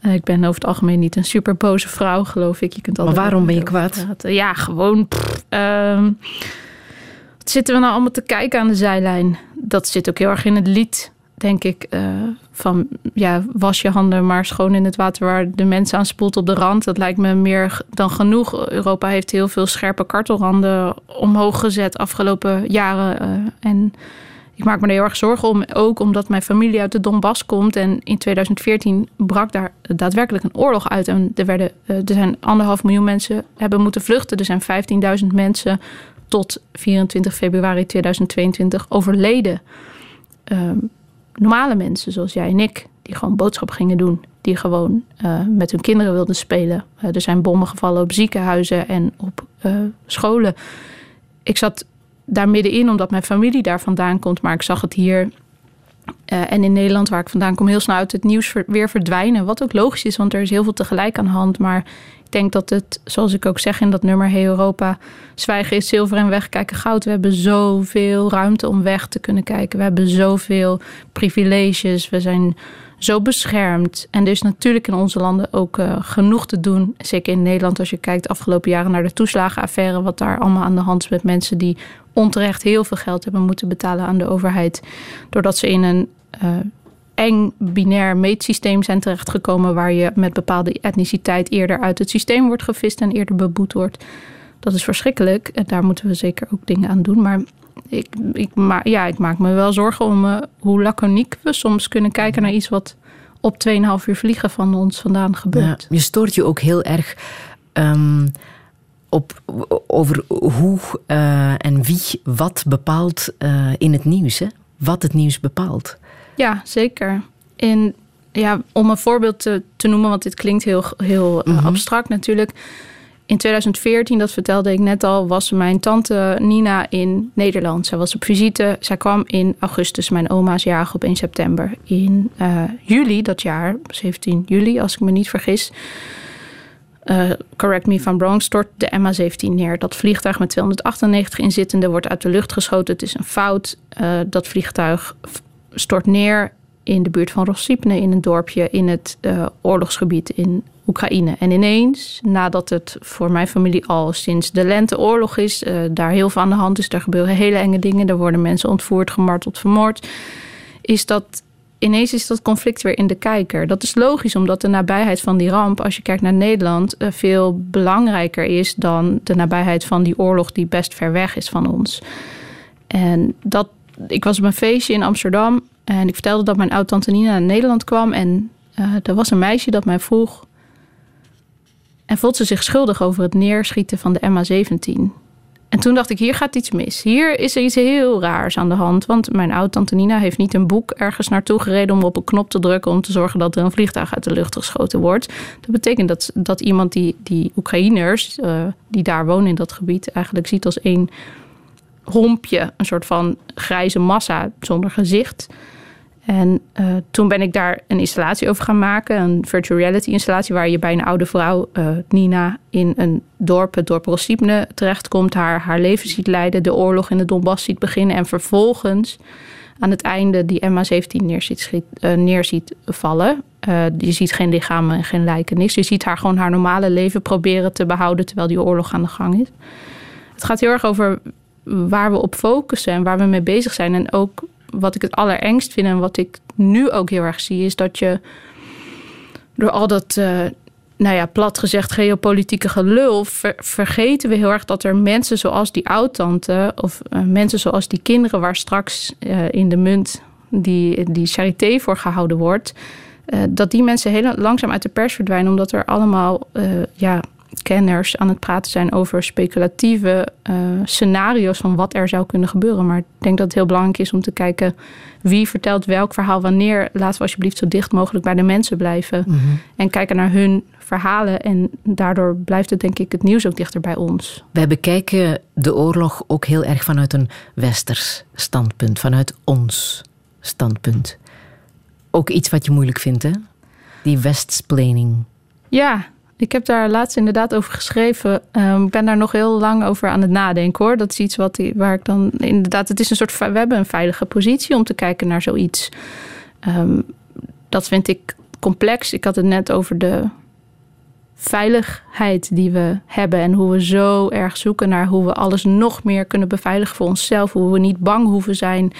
Eh, ik ben over het algemeen niet een super boze vrouw, geloof ik. Je kunt altijd waarom ben je kwaad? praten. Ja, gewoon. pff, ehm, zitten we nou allemaal te kijken aan de zijlijn? Dat zit ook heel erg in het lied, denk ik. eh, van ja, was je handen maar schoon in het water waar de mensen aan spoelt op de rand. Dat lijkt me meer dan genoeg. Europa heeft heel veel scherpe kartelranden omhoog gezet afgelopen jaren. eh, en ik maak me er heel erg zorgen om. Ook omdat mijn familie uit de Donbass komt. En in 2014 brak daar daadwerkelijk een oorlog uit. En er, werden, eh, er zijn anderhalf miljoen mensen hebben moeten vluchten. Er zijn 15.000 mensen tot 24 februari 2022 overleden. Ehm, normale mensen zoals jij en ik, die gewoon boodschap gingen doen, die gewoon eh, met hun kinderen wilden spelen. Eh, er zijn bommen gevallen op ziekenhuizen en op eh, scholen. Ik zat daar middenin omdat mijn familie daar vandaan komt, maar ik zag het hier eh, en in Nederland, waar ik vandaan kom, heel snel uit het nieuws weer verdwijnen. Wat ook logisch is, want er is heel veel tegelijk aan de hand. Maar ik denk dat het, zoals ik ook zeg in dat nummer, Hey Europa, zwijgen is zilver en wegkijken goud. We hebben zoveel ruimte om weg te kunnen kijken. We hebben zoveel privileges. We zijn zo beschermd. En er is natuurlijk in onze landen ook eh, genoeg te doen. Zeker in Nederland, als je kijkt de afgelopen jaren naar de toeslagenaffaire, wat daar allemaal aan de hand is met mensen die onterecht heel veel geld hebben moeten betalen aan de overheid. Doordat ze in een eh, eng binair meetsysteem zijn terechtgekomen waar je met bepaalde etniciteit eerder uit het systeem wordt gevist en eerder beboet wordt. Dat is verschrikkelijk en daar moeten we zeker ook dingen aan doen. Maar ik, ik, ma ja, ik maak me wel zorgen om uh, hoe laconiek we soms kunnen kijken naar iets wat op 2,5 uur vliegen van ons vandaan gebeurt. Ja, je stoort je ook heel erg um, op, over hoe uh, en wie wat bepaalt uh, in het nieuws. Hè? Wat het nieuws bepaalt. Ja, zeker. En ja, om een voorbeeld te, te noemen, want dit klinkt heel, heel mm -hmm. abstract natuurlijk. In 2014, dat vertelde ik net al, was mijn tante Nina in Nederland. Zij was op visite. Zij kwam in augustus. Mijn oma's jarig op 1 september. In uh, juli dat jaar, 17 juli als ik me niet vergis... Uh, correct me I'm wrong, stort de MH17 neer. Dat vliegtuig met 298 inzittenden wordt uit de lucht geschoten. Het is een fout. Uh, dat vliegtuig stort neer in de buurt van Rossipne, in een dorpje in het oorlogsgebied in Oekraïne. En ineens, nadat het voor mijn familie al sinds de lenteoorlog is, uh, daar heel veel aan de hand is, daar gebeuren hele enge dingen, er worden mensen ontvoerd, gemarteld, vermoord, is dat ineens is dat conflict weer in de kijker. Dat is logisch, omdat de nabijheid van die ramp, als je kijkt naar Nederland, uh, veel belangrijker is dan de nabijheid van die oorlog die best ver weg is van ons. En dat, ik was op een feestje in Amsterdam en ik vertelde dat mijn oud-tante Nina naar Nederland kwam. En uh, er was een meisje dat mij vroeg... En voelt ze zich schuldig over het neerschieten van de MH17. En toen dacht ik, hier gaat iets mis. Hier is er iets heel raars aan de hand. Want mijn oud-tante Nina heeft niet een boek ergens naartoe gereden... om op een knop te drukken om te zorgen dat er een vliegtuig uit de lucht geschoten wordt. Dat betekent dat, dat iemand die, die Oekraïners, uh, die daar wonen in dat gebied... eigenlijk ziet als één hompje, een soort van grijze massa zonder gezicht... En uh, toen ben ik daar een installatie over gaan maken. Een virtual reality installatie waar je bij een oude vrouw, uh, Nina, in een dorp, het dorp Rosipne, terechtkomt. Haar, haar leven ziet leiden, de oorlog in de Donbass ziet beginnen. En vervolgens aan het einde die MH17 neerziet, neerziet vallen. je ziet geen lichamen en geen lijken, niks. Je ziet haar gewoon haar normale leven proberen te behouden terwijl die oorlog aan de gang is. Het gaat heel erg over waar we op focussen en waar we mee bezig zijn. En ook wat ik het allerengst vind en wat ik nu ook heel erg zie, is dat je door al dat, uh, nou ja, plat gezegd, geopolitieke gelul, ver, vergeten we heel erg dat er mensen zoals die oudtante of uh, mensen zoals die kinderen, waar straks uh, in de munt die, die charité voor gehouden wordt, dat die mensen heel langzaam uit de pers verdwijnen, omdat er allemaal, ja kenners aan het praten zijn over speculatieve uh, scenario's van wat er zou kunnen gebeuren. Maar ik denk dat het heel belangrijk is om te kijken wie vertelt welk verhaal wanneer. Laten we alsjeblieft zo dicht mogelijk bij de mensen blijven mm -hmm. en kijken naar hun verhalen. En daardoor blijft het denk ik het nieuws ook dichter bij ons. Wij bekijken de oorlog ook heel erg vanuit een westers standpunt, vanuit ons standpunt. Ook iets wat je moeilijk vindt, hè? Die westsplaining. Ja, ik heb daar laatst inderdaad over geschreven. Um, ik ben daar nog heel lang over aan het nadenken hoor. Dat is iets wat waar ik dan inderdaad. Het is een soort. We hebben een veilige positie om te kijken naar zoiets. Um, dat vind ik complex. Ik had het net over de veiligheid die we hebben. En hoe we zo erg zoeken naar hoe we alles nog meer kunnen beveiligen voor onszelf. Hoe we niet bang hoeven zijn.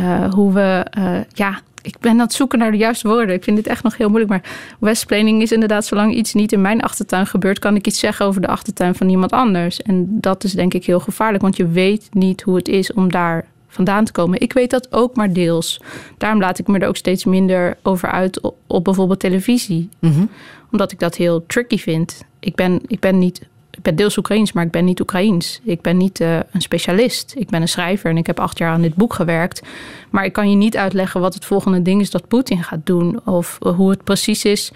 Uh, hoe we uh, ja, ik ben aan het zoeken naar de juiste woorden. Ik vind dit echt nog heel moeilijk. Maar westplanning is inderdaad, zolang iets niet in mijn achtertuin gebeurt, kan ik iets zeggen over de achtertuin van iemand anders. En dat is denk ik heel gevaarlijk, want je weet niet hoe het is om daar vandaan te komen. Ik weet dat ook maar deels. Daarom laat ik me er ook steeds minder over uit op, op bijvoorbeeld televisie. Mm -hmm. Omdat ik dat heel tricky vind. Ik ben, ik ben niet ik ben deels Oekraïens, maar ik ben niet Oekraïens. Ik ben niet uh, een specialist. Ik ben een schrijver en ik heb acht jaar aan dit boek gewerkt. Maar ik kan je niet uitleggen wat het volgende ding is dat Poetin gaat doen. Of hoe het precies is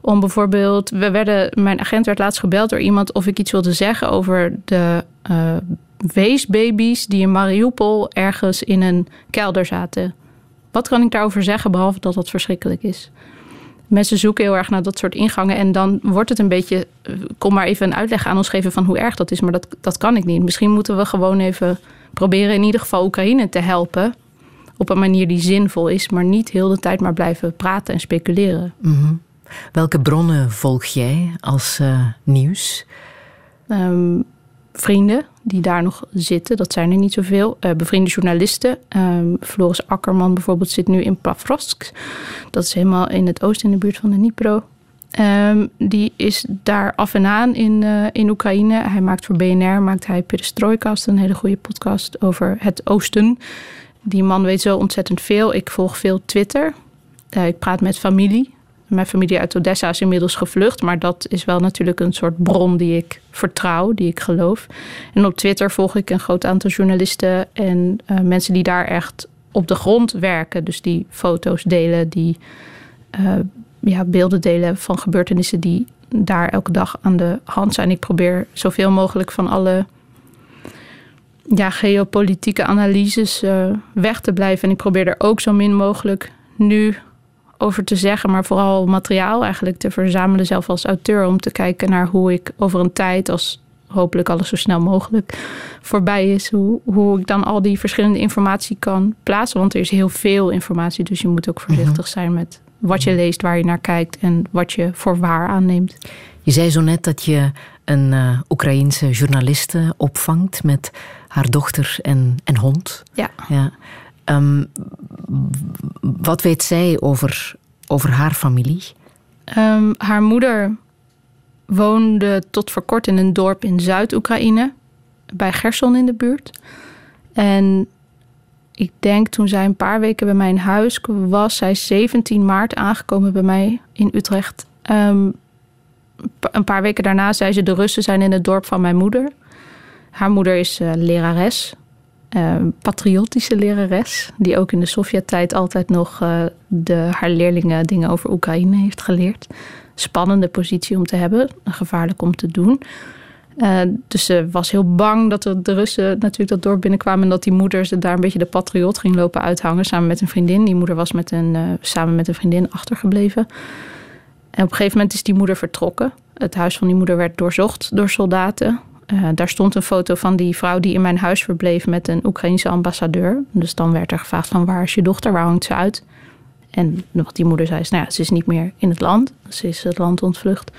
om bijvoorbeeld. We werden, mijn agent werd laatst gebeld door iemand of ik iets wilde zeggen over de uh, weesbaby's die in Mariupol ergens in een kelder zaten. Wat kan ik daarover zeggen, behalve dat dat verschrikkelijk is? Mensen zoeken heel erg naar dat soort ingangen. En dan wordt het een beetje. Kom maar even een uitleg aan ons geven van hoe erg dat is. Maar dat, dat kan ik niet. Misschien moeten we gewoon even proberen in ieder geval Oekraïne te helpen. Op een manier die zinvol is, maar niet heel de tijd maar blijven praten en speculeren. Mm -hmm. Welke bronnen volg jij als uh, nieuws? Um, vrienden die daar nog zitten. Dat zijn er niet zoveel. Uh, bevriende journalisten. Um, Floris Akkerman bijvoorbeeld zit nu in Pavlovsk. Dat is helemaal in het oosten in de buurt van de Dnipro. Ehm, die is daar af en aan in, uh, in Oekraïne. Hij maakt voor BNR maakt hij Perestroikast, een hele goede podcast over het Oosten. Die man weet zo ontzettend veel. Ik volg veel Twitter. Uh, ik praat met familie. Mijn familie uit Odessa is inmiddels gevlucht, maar dat is wel natuurlijk een soort bron die ik vertrouw, die ik geloof. En op Twitter volg ik een groot aantal journalisten en uh, mensen die daar echt op de grond werken. Dus die foto's delen, die uh, ja, beelden delen van gebeurtenissen die daar elke dag aan de hand zijn. Ik probeer zoveel mogelijk van alle ja, geopolitieke analyses uh, weg te blijven. En ik probeer er ook zo min mogelijk nu over te zeggen, maar vooral materiaal eigenlijk te verzamelen, zelf als auteur, om te kijken naar hoe ik over een tijd, als hopelijk alles zo snel mogelijk voorbij is, hoe, hoe ik dan al die verschillende informatie kan plaatsen. Want er is heel veel informatie, dus je moet ook voorzichtig zijn met wat je leest, waar je naar kijkt en wat je voor waar aanneemt. Je zei zo net dat je een uh, Oekraïense journaliste opvangt met haar dochter en, en hond. Ja. ja. Um, wat weet zij over, over haar familie? Um, haar moeder woonde tot voor kort in een dorp in Zuid-Oekraïne, bij Gerson in de buurt. En ik denk toen zij een paar weken bij mij in huis was, zij 17 maart aangekomen bij mij in Utrecht. Um, een paar weken daarna zei ze: De Russen zijn in het dorp van mijn moeder. Haar moeder is uh, lerares, patriotische lerares, die ook in de Sovjet-tijd altijd nog uh, de, haar leerlingen dingen over Oekraïne heeft geleerd. Spannende positie om te hebben, gevaarlijk om te doen. Uh, dus ze was heel bang dat de Russen natuurlijk dat dorp binnenkwamen en dat die moeder ze daar een beetje de patriot ging lopen uithangen samen met een vriendin. Die moeder was met een, samen met een vriendin achtergebleven. En op een gegeven moment is die moeder vertrokken. Het huis van die moeder werd doorzocht door soldaten. Uh, daar stond een foto van die vrouw die in mijn huis verbleef met een Oekraïense ambassadeur. Dus dan werd er gevraagd van waar is je dochter, waar hangt ze uit? En wat die moeder zei is, nou ja, ze is niet meer in het land. Ze is het land ontvlucht.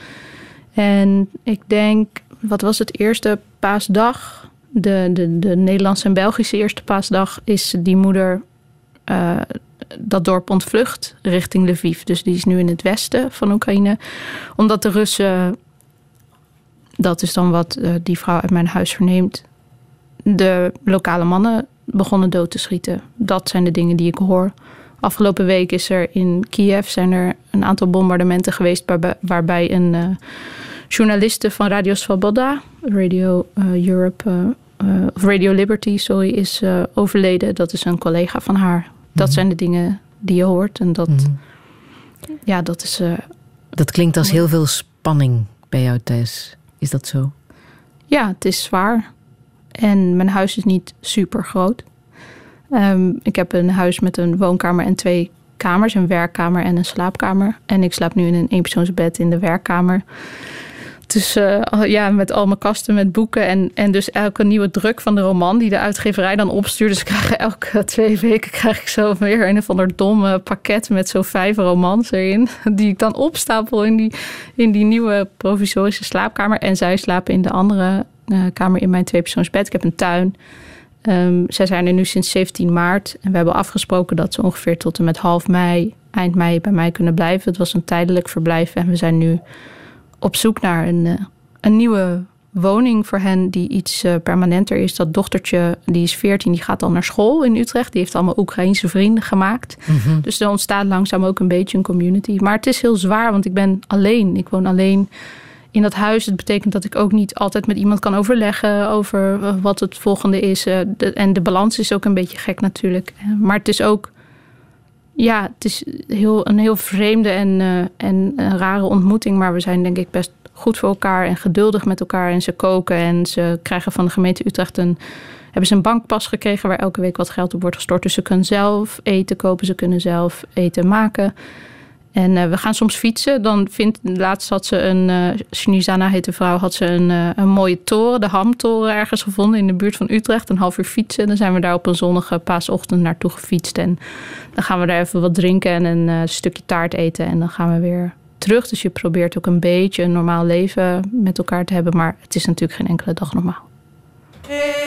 En ik denk, wat was het eerste paasdag? De, de, de Nederlandse en Belgische eerste paasdag is die moeder uh, dat dorp ontvlucht richting Lviv. Dus die is nu in het westen van Oekraïne. Omdat de Russen, dat is dan wat uh, die vrouw uit mijn huis verneemt, de lokale mannen begonnen dood te schieten. Dat zijn de dingen die ik hoor. Afgelopen week is er in Kiev zijn er een aantal bombardementen geweest waarbij, waarbij een uh, journaliste van Radio Svoboda, Radio uh, Europe, uh, of Radio Liberty, sorry, is overleden. Dat is een collega van haar. Dat zijn de dingen die je hoort en dat, mm-hmm. ja, dat is. dat klinkt als heel veel spanning bij jou thuis. Is dat zo? Ja, het is zwaar. En mijn huis is niet super groot. Um, ik heb een huis met een woonkamer en twee kamers, een werkkamer en een slaapkamer. En ik slaap nu in een eenpersoonsbed in de werkkamer. Dus uh, ja, met al mijn kasten met boeken en, en dus elke nieuwe druk van de roman die de uitgeverij dan opstuurt. Dus ik elke *laughs* twee weken krijg ik zo weer een of ander domme pakket met zo vijf romans erin. *laughs* Die ik dan opstapel in die, in die nieuwe provisorische slaapkamer. En zij slapen in de andere uh, kamer in mijn tweepersoonsbed. Ik heb een tuin. Um, zij zijn er nu sinds 17 maart en we hebben afgesproken dat ze ongeveer tot en met half mei, eind mei bij mij kunnen blijven. Het was een tijdelijk verblijf en we zijn nu op zoek naar een, uh, een nieuwe woning voor hen die iets uh, permanenter is. Dat dochtertje, die is 14, die gaat al naar school in Utrecht. Die heeft allemaal Oekraïense vrienden gemaakt. Mm-hmm. Dus er ontstaat langzaam ook een beetje een community. Maar het is heel zwaar, want ik ben alleen. Ik woon alleen in dat huis. Het betekent dat ik ook niet altijd met iemand kan overleggen over wat het volgende is. En de balans is ook een beetje gek natuurlijk. Maar het is ook, ja, het is heel, een heel vreemde en, uh, en een rare ontmoeting. Maar we zijn denk ik best goed voor elkaar en geduldig met elkaar. En ze koken en ze krijgen van de gemeente Utrecht een hebben ze een bankpas gekregen waar elke week wat geld op wordt gestort. Dus ze kunnen zelf eten kopen, ze kunnen zelf eten maken. En uh, we gaan soms fietsen. Dan vindt, laatst had ze een, uh, Shinizana heet de vrouw, had ze een, uh, een mooie toren, de Hamtoren, ergens gevonden in de buurt van Utrecht. Een half uur fietsen. Dan zijn we daar op een zonnige paasochtend naartoe gefietst. En dan gaan we daar even wat drinken en een stukje taart eten. En dan gaan we weer terug. Dus je probeert ook een beetje een normaal leven met elkaar te hebben. Maar het is natuurlijk geen enkele dag normaal. Je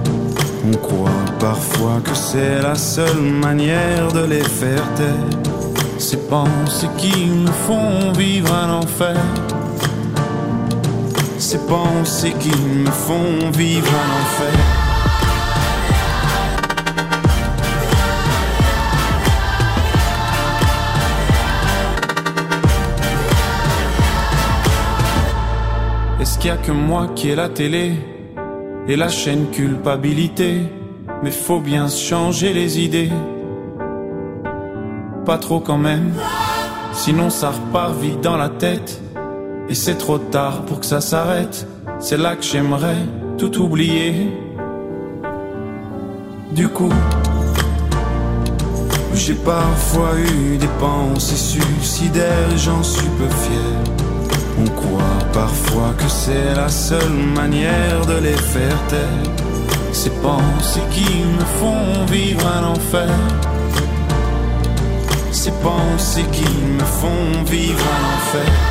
On croit parfois que c'est la seule manière de les faire taire. Ces pensées qui me font vivre un enfer. Ces pensées qui me font vivre un enfer. Est-ce qu'il y a que moi qui ai la télé? Et la chaîne culpabilité Mais faut bien changer les idées. Pas trop quand même, sinon ça repart vite dans la tête. Et c'est trop tard pour que ça s'arrête. C'est là que j'aimerais tout oublier. Du coup, j'ai parfois eu des pensées suicidaires j'en suis peu fier. On croit parfois que c'est la seule manière de les faire taire. Ces pensées qui me font vivre un enfer. Ces pensées qui me font vivre un enfer.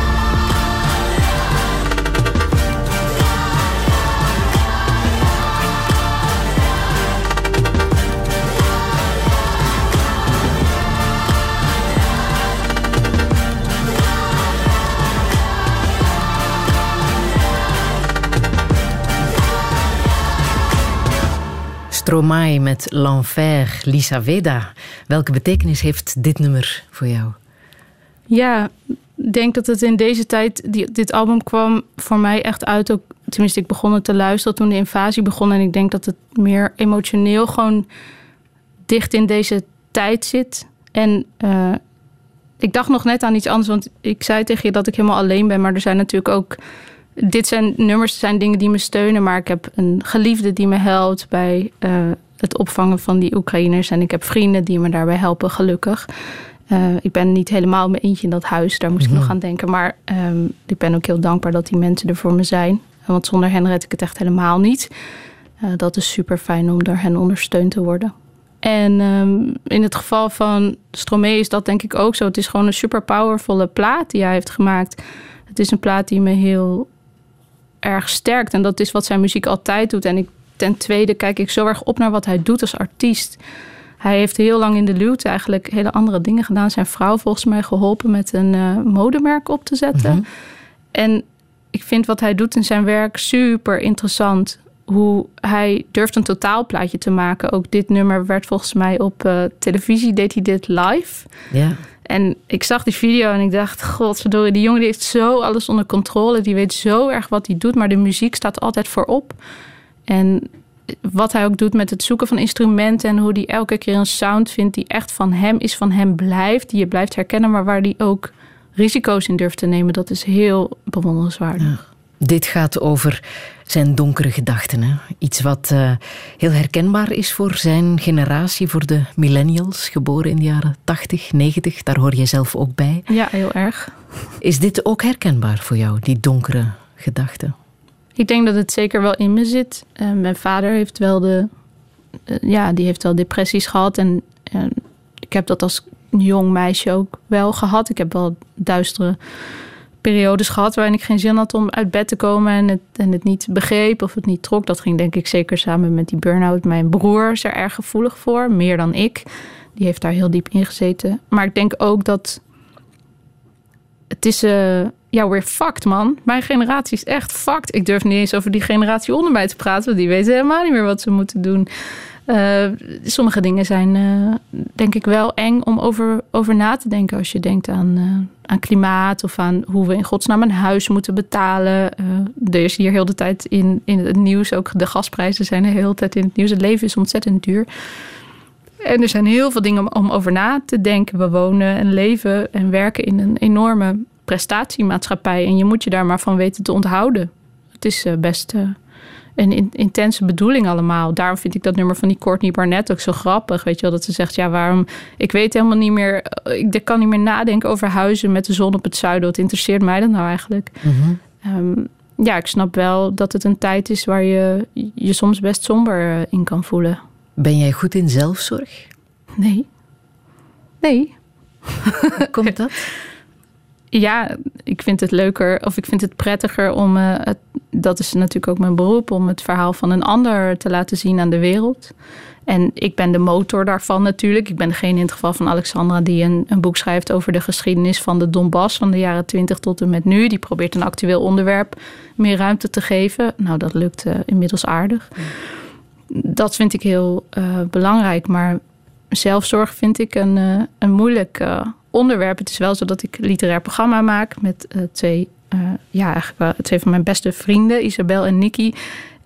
Stromae met L'Enfer, Lisa Veda. Welke betekenis heeft dit nummer voor jou? Ja, ik denk dat het in deze tijd, die, dit album kwam voor mij echt uit. Ook, tenminste, ik begon het te luisteren toen de invasie begon. En ik denk dat het meer emotioneel gewoon dicht in deze tijd zit. En uh, ik dacht nog net aan iets anders, want ik zei tegen je dat ik helemaal alleen ben. Maar er zijn natuurlijk ook. Dit zijn nummers, zijn dingen die me steunen. Maar ik heb een geliefde die me helpt bij uh, het opvangen van die Oekraïners. En ik heb vrienden die me daarbij helpen, gelukkig. Uh, ik ben niet helemaal mijn eentje in dat huis, daar moest mm -hmm. ik nog aan denken. Maar um, ik ben ook heel dankbaar dat die mensen er voor me zijn. Want zonder hen red ik het echt helemaal niet. Uh, dat is super fijn om door hen ondersteund te worden. En um, in het geval van Stromae is dat denk ik ook zo. Het is gewoon een super powervolle plaat die hij heeft gemaakt. Het is een plaat die me heel erg sterkt. En dat is wat zijn muziek altijd doet. En ik, ten tweede kijk ik zo erg op naar wat hij doet als artiest. Hij heeft heel lang in de luwte eigenlijk hele andere dingen gedaan. Zijn vrouw volgens mij geholpen met een uh, modemerk op te zetten. Mm -hmm. En ik vind wat hij doet in zijn werk super interessant. Hoe hij durft een totaalplaatje te maken. Ook dit nummer werd volgens mij op uh, televisie, deed hij dit live. Ja. En ik zag die video en ik dacht, godverdorie, die jongen die heeft zo alles onder controle. Die weet zo erg wat hij doet, maar de muziek staat altijd voorop. En wat hij ook doet met het zoeken van instrumenten en hoe hij elke keer een sound vindt die echt van hem is, van hem blijft, die je blijft herkennen, maar waar hij ook risico's in durft te nemen, dat is heel bewonderenswaardig. Dit gaat over zijn donkere gedachten. Hè? Iets wat uh, heel herkenbaar is voor zijn generatie, voor de millennials, geboren in de jaren 80, 90. Daar hoor je zelf ook bij. Ja, heel erg. Is dit ook herkenbaar voor jou, die donkere gedachten? Ik denk dat het zeker wel in me zit. Uh, mijn vader heeft wel de, uh, ja, die heeft wel depressies gehad en ik heb dat als jong meisje ook wel gehad. Ik heb wel duistere periodes gehad waarin ik geen zin had om uit bed te komen en het, en het niet begreep of het niet trok. Dat ging denk ik zeker samen met die burn-out. Mijn broer is er erg gevoelig voor, meer dan ik. Die heeft daar heel diep in gezeten. Maar ik denk ook dat het is uh, ja, weer fucked, man. Mijn generatie is echt fucked. Ik durf niet eens over die generatie onder mij te praten, want die weten helemaal niet meer wat ze moeten doen. Uh, sommige dingen zijn, uh, denk ik, wel eng om over, over na te denken. Als je denkt aan, uh, aan klimaat of aan hoe we in godsnaam een huis moeten betalen. er is hier heel de tijd in, in het nieuws, ook de gasprijzen zijn de hele tijd in het nieuws. Het leven is ontzettend duur. En er zijn heel veel dingen om, om over na te denken. We wonen en leven en werken in een enorme prestatiemaatschappij. En je moet je daar maar van weten te onthouden. Het is best een intense bedoeling allemaal. Daarom vind ik dat nummer van die Courtney Barnett ook zo grappig. Weet je wel, dat ze zegt, ja, waarom... Ik weet helemaal niet meer... Ik kan niet meer nadenken over huizen met de zon op het zuiden. Wat interesseert mij dat nou eigenlijk? um, ja, ik snap wel dat het een tijd is waar je je soms best somber eh, in kan voelen. Ben jij goed in zelfzorg? Nee. Nee. Komt dat? *laughs* ja, ik vind het leuker of ik vind het prettiger om, uh, het, dat is natuurlijk ook mijn beroep, om het verhaal van een ander te laten zien aan de wereld. En ik ben de motor daarvan natuurlijk. Ik ben degene in het geval van Alexandra die een, een boek schrijft over de geschiedenis van de Donbass van de jaren 20 tot en met nu. Die probeert een actueel onderwerp meer ruimte te geven. Nou, dat lukt uh, inmiddels aardig. Dat vind ik heel uh, belangrijk. Maar zelfzorg vind ik een, een moeilijk onderwerp. Het is wel zo dat ik een literair programma maak met twee, ja, eigenlijk wel twee van mijn beste vrienden, Isabel en Nikki.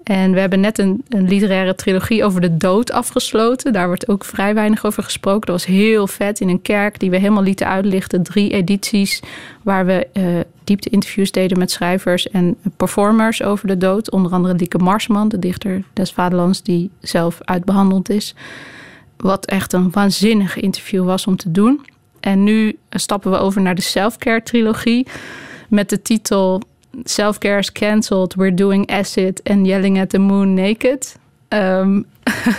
En we hebben net een, een, literaire trilogie over de dood afgesloten. Daar wordt ook vrij weinig over gesproken. Dat was heel vet in een kerk die we helemaal lieten uitlichten. Drie edities waar we uh, diepte interviews deden met schrijvers en performers over de dood. Onder andere Lieke Marsman, de dichter des Vaderlands, die zelf uitbehandeld is. Wat echt een waanzinnig interview was om te doen. En nu stappen we over naar de self-care trilogie met de titel Self-care is cancelled, we're doing acid and yelling at the moon naked. Um,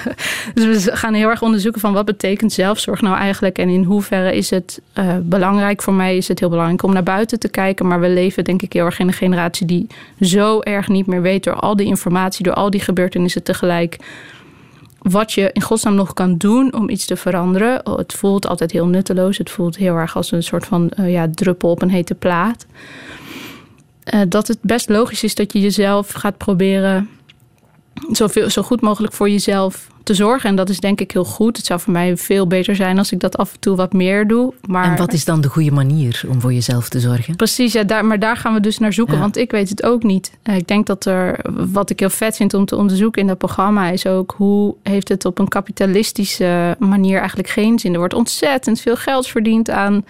*laughs* dus we gaan heel erg onderzoeken van wat betekent zelfzorg nou eigenlijk en in hoeverre is het uh, belangrijk. Voor mij is het heel belangrijk om naar buiten te kijken, maar we leven denk ik heel erg in een generatie die zo erg niet meer weet door al die informatie, door al die gebeurtenissen tegelijk wat je in godsnaam nog kan doen om iets te veranderen. Oh, het voelt altijd heel nutteloos. Het voelt heel erg als een soort van uh, ja, druppel op een hete plaat. Uh, dat het best logisch is dat je jezelf gaat proberen zoveel, zo goed mogelijk voor jezelf te zorgen. En dat is denk ik heel goed. Het zou voor mij veel beter zijn als ik dat af en toe wat meer doe. Maar... En wat is dan de goede manier om voor jezelf te zorgen? Precies, ja, daar, maar daar gaan we dus naar zoeken, ja. want ik weet het ook niet. Eh, ik denk dat er, wat ik heel vet vind om te onderzoeken in dat programma, is ook hoe heeft het op een kapitalistische manier eigenlijk geen zin. Er wordt ontzettend veel geld verdiend aan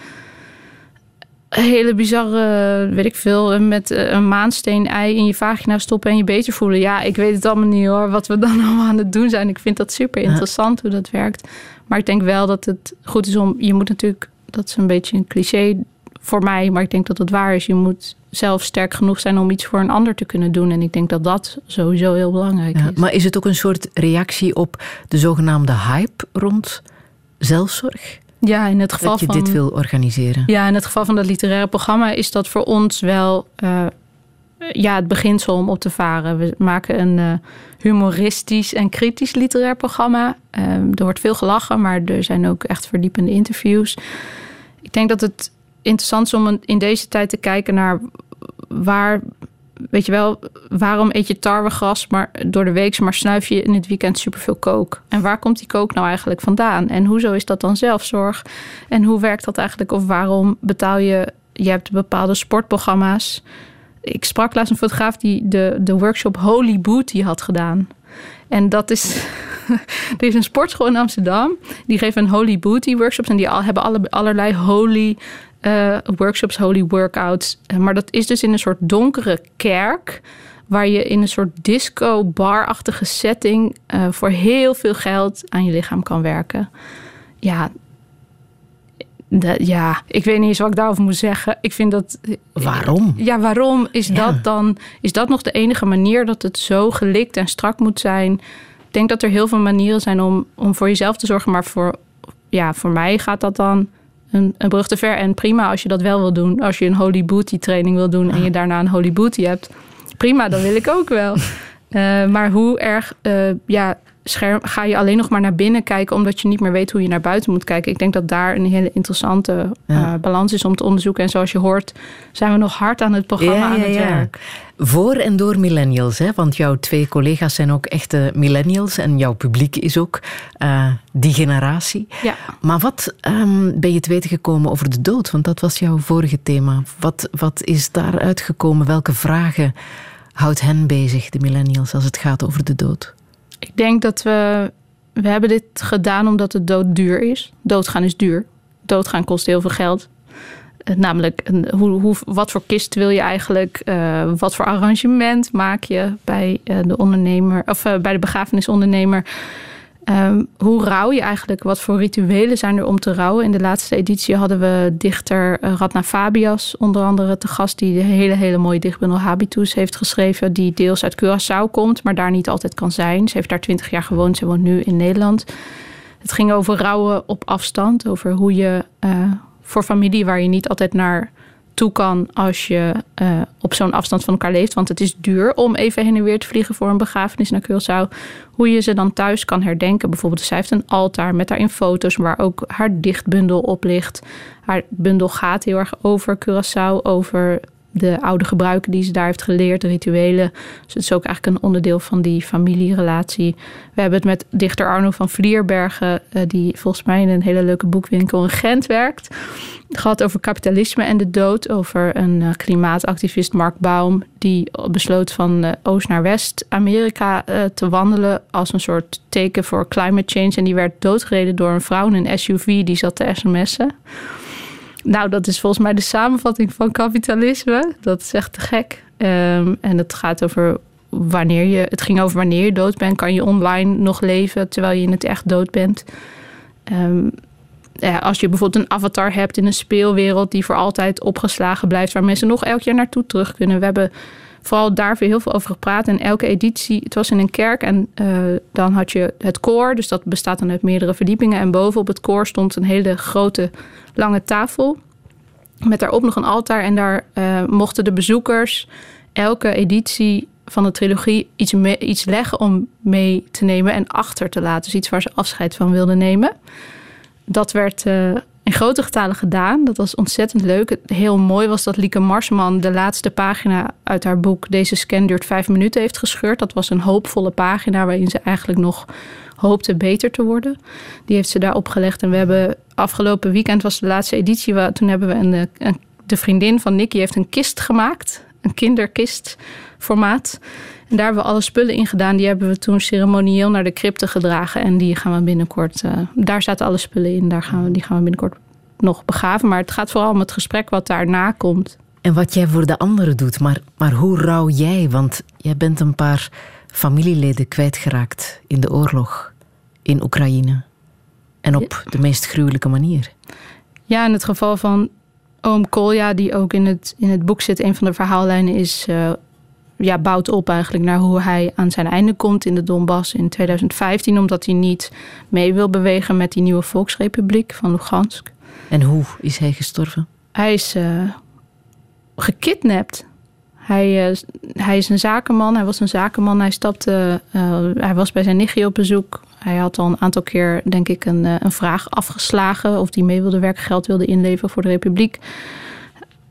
hele bizarre, weet ik veel, met eh, een maansteen-ei in je vagina stoppen en je beter voelen. Ja, ik weet het allemaal niet hoor, wat we *laughs* dan allemaal aan het doen zijn. Ik vind dat super interessant hoe dat werkt. Maar ik denk wel dat het goed is om, je moet natuurlijk, dat is een beetje een cliché voor mij, maar ik denk dat het waar is. Je moet zelf sterk genoeg zijn om iets voor een ander te kunnen doen. En ik denk dat dat sowieso heel belangrijk ja, is. Maar is het ook een soort reactie op de zogenaamde hype rond zelfzorg? Ja, in het geval dat je van, dit wil organiseren. Ja, in het geval van dat literaire programma is dat voor ons wel uh, ja, het beginsel om op te varen. We maken een uh, humoristisch en kritisch literair programma. Uh, er wordt veel gelachen, maar er zijn ook echt verdiepende interviews. Ik denk dat het interessant is om in deze tijd te kijken naar waar weet je wel, waarom eet je tarwegras maar door de week, maar snuif je in het weekend superveel kook? En waar komt die kook nou eigenlijk vandaan? En hoezo is dat dan zelfzorg? En hoe werkt dat eigenlijk? Of waarom betaal je, je hebt bepaalde sportprogramma's. Ik sprak laatst een fotograaf die de, de workshop Holy Booty had gedaan. En dat is. *laughs* er is een sportschool in Amsterdam. Die geven een Holy Booty workshops. En die al, hebben alle, allerlei holy uh, workshops, holy workouts. Uh, maar dat is dus in een soort donkere kerk. Waar je in een soort disco-bar-achtige setting uh, voor heel veel geld aan je lichaam kan werken. Ja, dat, ja, ik weet niet eens wat ik daarover moet zeggen. Ik vind dat. Waarom? Ja, waarom is ja. dat dan? Is dat nog de enige manier dat het zo gelikt en strak moet zijn? Ik denk dat er heel veel manieren zijn om, om voor jezelf te zorgen. Maar voor, ja, voor mij gaat dat dan een, een brug te ver. En prima als je dat wel wil doen. Als je een holy booty training wil doen en je daarna een holy booty hebt. Prima, dat wil ik ook wel. *laughs* Eh, maar hoe erg uh, ja, scherm, ga je alleen nog maar naar binnen kijken... omdat je niet meer weet hoe je naar buiten moet kijken. Ik denk dat daar een hele interessante uh, balans is om te onderzoeken. En zoals je hoort, zijn we nog hard aan het programma ja, aan het ja. werk. Voor en door millennials, hè? want jouw twee collega's zijn ook echte millennials... en jouw publiek is ook uh, die generatie. Ja. Maar wat um, ben je te weten gekomen over de dood? Want dat was jouw vorige thema. Wat, wat is daaruit gekomen? Welke vragen houdt hen bezig, de millennials, als het gaat over de dood? Ik denk dat we. We hebben dit gedaan omdat het dood duur is. Doodgaan is duur. Doodgaan kost heel veel geld. Namelijk, hoe, hoe, wat voor kist wil je eigenlijk? Uh, wat voor arrangement maak je bij uh, de ondernemer of bij de begrafenisondernemer? Um, hoe rouw je eigenlijk? Wat voor rituelen zijn er om te rouwen? In de laatste editie hadden we dichter Radna Fabias, onder andere te gast, die de hele, hele mooie dichtbundel Habitus heeft geschreven, die deels uit Curaçao komt, maar daar niet altijd kan zijn. Ze heeft daar twintig jaar gewoond, ze woont nu in Nederland. Het ging over rouwen op afstand, over hoe je voor familie waar je niet altijd naar toe kan als je uh, op zo'n afstand van elkaar leeft. Want het is duur om even heen en weer te vliegen voor een begrafenis naar Curaçao. Hoe je ze dan thuis kan herdenken. Bijvoorbeeld, zij heeft een altaar met daarin foto's waar ook haar dichtbundel op ligt. Haar bundel gaat heel erg over Curaçao, over de oude gebruiken die ze daar heeft geleerd, de rituelen. Dus het is ook eigenlijk een onderdeel van die familierelatie. We hebben het met dichter Arno van Vlierbergen, die volgens mij in een hele leuke boekwinkel in Gent werkt, gehad over kapitalisme en de dood. Over een klimaatactivist, Mark Baum, die besloot van oost naar west Amerika te wandelen als een soort teken voor climate change. En die werd doodgereden door een vrouw in een SUV die zat te sms'en. Nou, dat is volgens mij de samenvatting van kapitalisme. Dat is echt te gek. Um, en het gaat over wanneer je. Het ging over wanneer je dood bent. Kan je online nog leven terwijl je in het echt dood bent? Um, ja, als je bijvoorbeeld een avatar hebt in een speelwereld die voor altijd opgeslagen blijft, waar mensen nog elk jaar naartoe terug kunnen. We hebben vooral daar weer heel veel over gepraat. En elke editie, het was in een kerk en uh, dan had je het koor. Dus dat bestaat dan uit meerdere verdiepingen. En boven op het koor stond een hele grote lange tafel. Met daarop nog een altaar. En daar uh, mochten de bezoekers elke editie van de trilogie iets, me, iets leggen om mee te nemen en achter te laten. Dus iets waar ze afscheid van wilden nemen. Dat werd uh, in grote getalen gedaan. Dat was ontzettend leuk. Heel mooi was dat Lieke Marsman de laatste pagina uit haar boek Deze scan duurt vijf minuten heeft gescheurd. Dat was een hoopvolle pagina waarin ze eigenlijk nog hoopte beter te worden. Die heeft ze daar opgelegd. En we hebben afgelopen weekend was de laatste editie. Toen hebben we een, een de vriendin van Nicky heeft een kist gemaakt. Een kinderkist formaat. En daar hebben we alle spullen in gedaan. Die hebben we toen ceremonieel naar de crypte gedragen. En die gaan we binnenkort. Uh, daar zaten alle spullen in. Daar gaan we, die gaan we binnenkort nog begraven. Maar het gaat vooral om het gesprek wat daarna komt. En wat jij voor de anderen doet. Maar, maar hoe rouw jij? Want jij bent een paar familieleden kwijtgeraakt in de oorlog in Oekraïne. En op de meest gruwelijke manier. Ja, in het geval van oom Kolja, die ook in het, in het boek zit, een van de verhaallijnen is. Uh, ja, bouwt op eigenlijk naar hoe hij aan zijn einde komt in de Donbass in 2015, omdat hij niet mee wil bewegen met die nieuwe Volksrepubliek van Lugansk. En hoe is hij gestorven? Hij is uh, gekidnapt. Hij, uh, hij is een zakenman, hij was een zakenman. Hij, stapte, uh, hij was bij zijn nichtje op bezoek. Hij had al een aantal keer, denk ik, een, een vraag afgeslagen of hij mee wilde werken, geld wilde inleveren voor de Republiek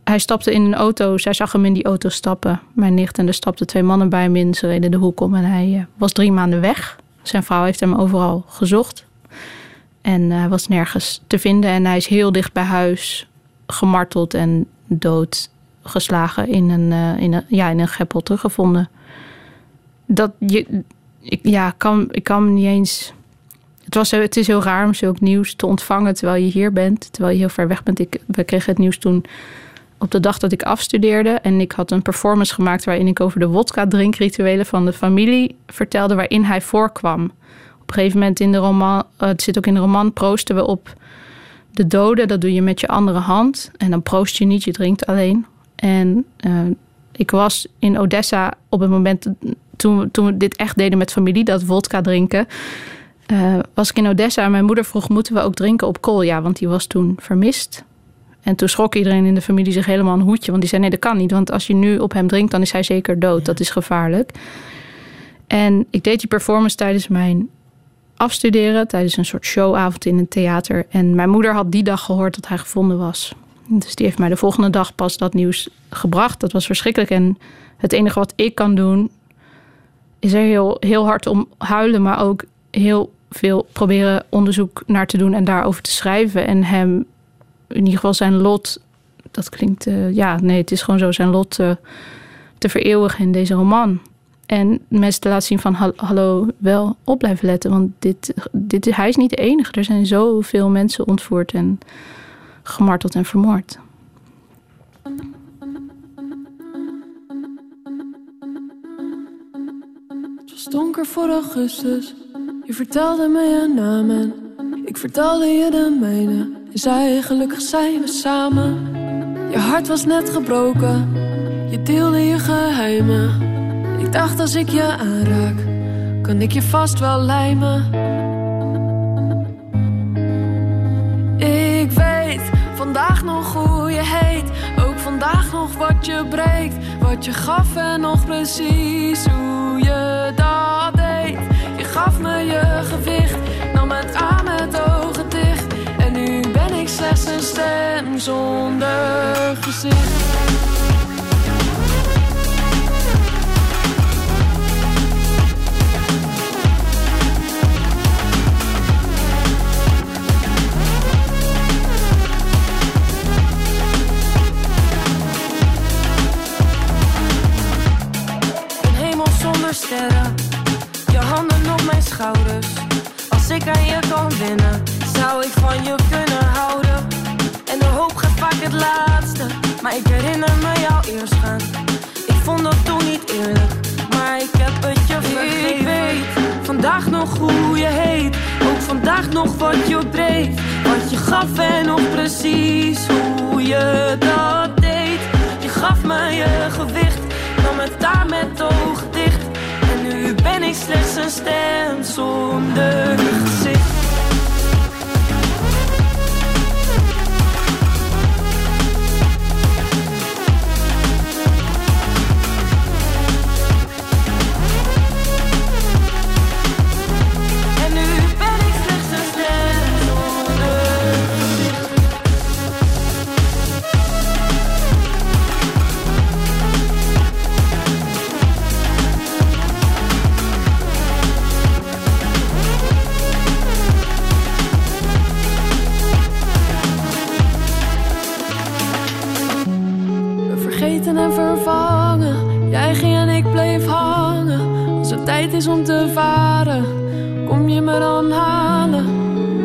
hij stapte in een auto. Zij zag hem in die auto stappen. Mijn nicht en er stapten twee mannen bij hem in. Ze reden de hoek om en hij uh, was drie maanden weg. Zijn vrouw heeft hem overal gezocht. En hij uh, was nergens te vinden. En hij is heel dicht bij huis gemarteld en doodgeslagen in een, uh, in een, ja, in een greppel teruggevonden. Dat je, ik, ja, kan, ik kan niet eens. Het, was, het is heel raar om zulk nieuws te ontvangen terwijl je hier bent, terwijl je heel ver weg bent. Ik, we kregen het nieuws toen op de dag dat ik afstudeerde. En ik had een performance gemaakt waarin ik over de wodka-drinkrituelen van de familie vertelde, waarin hij voorkwam. Op een gegeven moment in de roman, uh, het zit ook in de roman, proosten we op de doden. Dat doe je met je andere hand. En dan proost je niet, je drinkt alleen. En uh, ik was in Odessa op het moment toen, toen we dit echt deden met familie, dat wodka drinken. eh, was ik in Odessa en mijn moeder vroeg: moeten we ook drinken op kool? Ja, want die was toen vermist. En toen schrok iedereen in de familie zich helemaal een hoedje. Want die zei: nee, dat kan niet. Want als je nu op hem drinkt, dan is hij zeker dood. Dat is gevaarlijk. En ik deed die performance tijdens mijn afstuderen, tijdens een soort showavond in een theater. En mijn moeder had die dag gehoord dat hij gevonden was. Dus die heeft mij de volgende dag pas dat nieuws gebracht. Dat was verschrikkelijk. En het enige wat ik kan doen, is er heel, heel hard om huilen, maar ook heel veel proberen onderzoek naar te doen en daarover te schrijven. En hem in ieder geval zijn lot, dat klinkt, uh, ja, nee, het is gewoon zo, zijn lot uh, te vereeuwigen in deze roman. En mensen te laten zien van hallo, wel op blijven letten. Want dit, dit, hij is niet de enige. Er zijn zoveel mensen ontvoerd en gemarteld en vermoord. Het was donker voor augustus. Je vertelde me je naam en ik vertelde je de mijne. Zei gelukkig zijn we samen. Je hart was net gebroken. Je deelde je geheimen. Ik dacht als ik je aanraak, kan ik je vast wel lijmen. Ik weet vandaag nog hoe je heet, ook vandaag nog wat je breekt, wat je gaf en nog precies hoe je dat deed. Je gaf me je gewicht, nam het aan slechts een stem zonder gezicht. Je handen op mijn schouders. Als ik aan je kan winnen, zou ik van je kunnen houden. En hoop gaat vaak het laatste. Maar ik herinner me jou eerst gaan. Ik vond dat toen niet eerlijk, maar ik heb het je vergeven. Ik weet vandaag nog hoe je heet. Ook vandaag nog wat je dreef. Wat je gaf en nog precies hoe je dat deed. Je gaf me je gewicht, nam het daar met ogen dicht ben ik slechts een stem zonder. Is om te varen. Kom je me dan halen?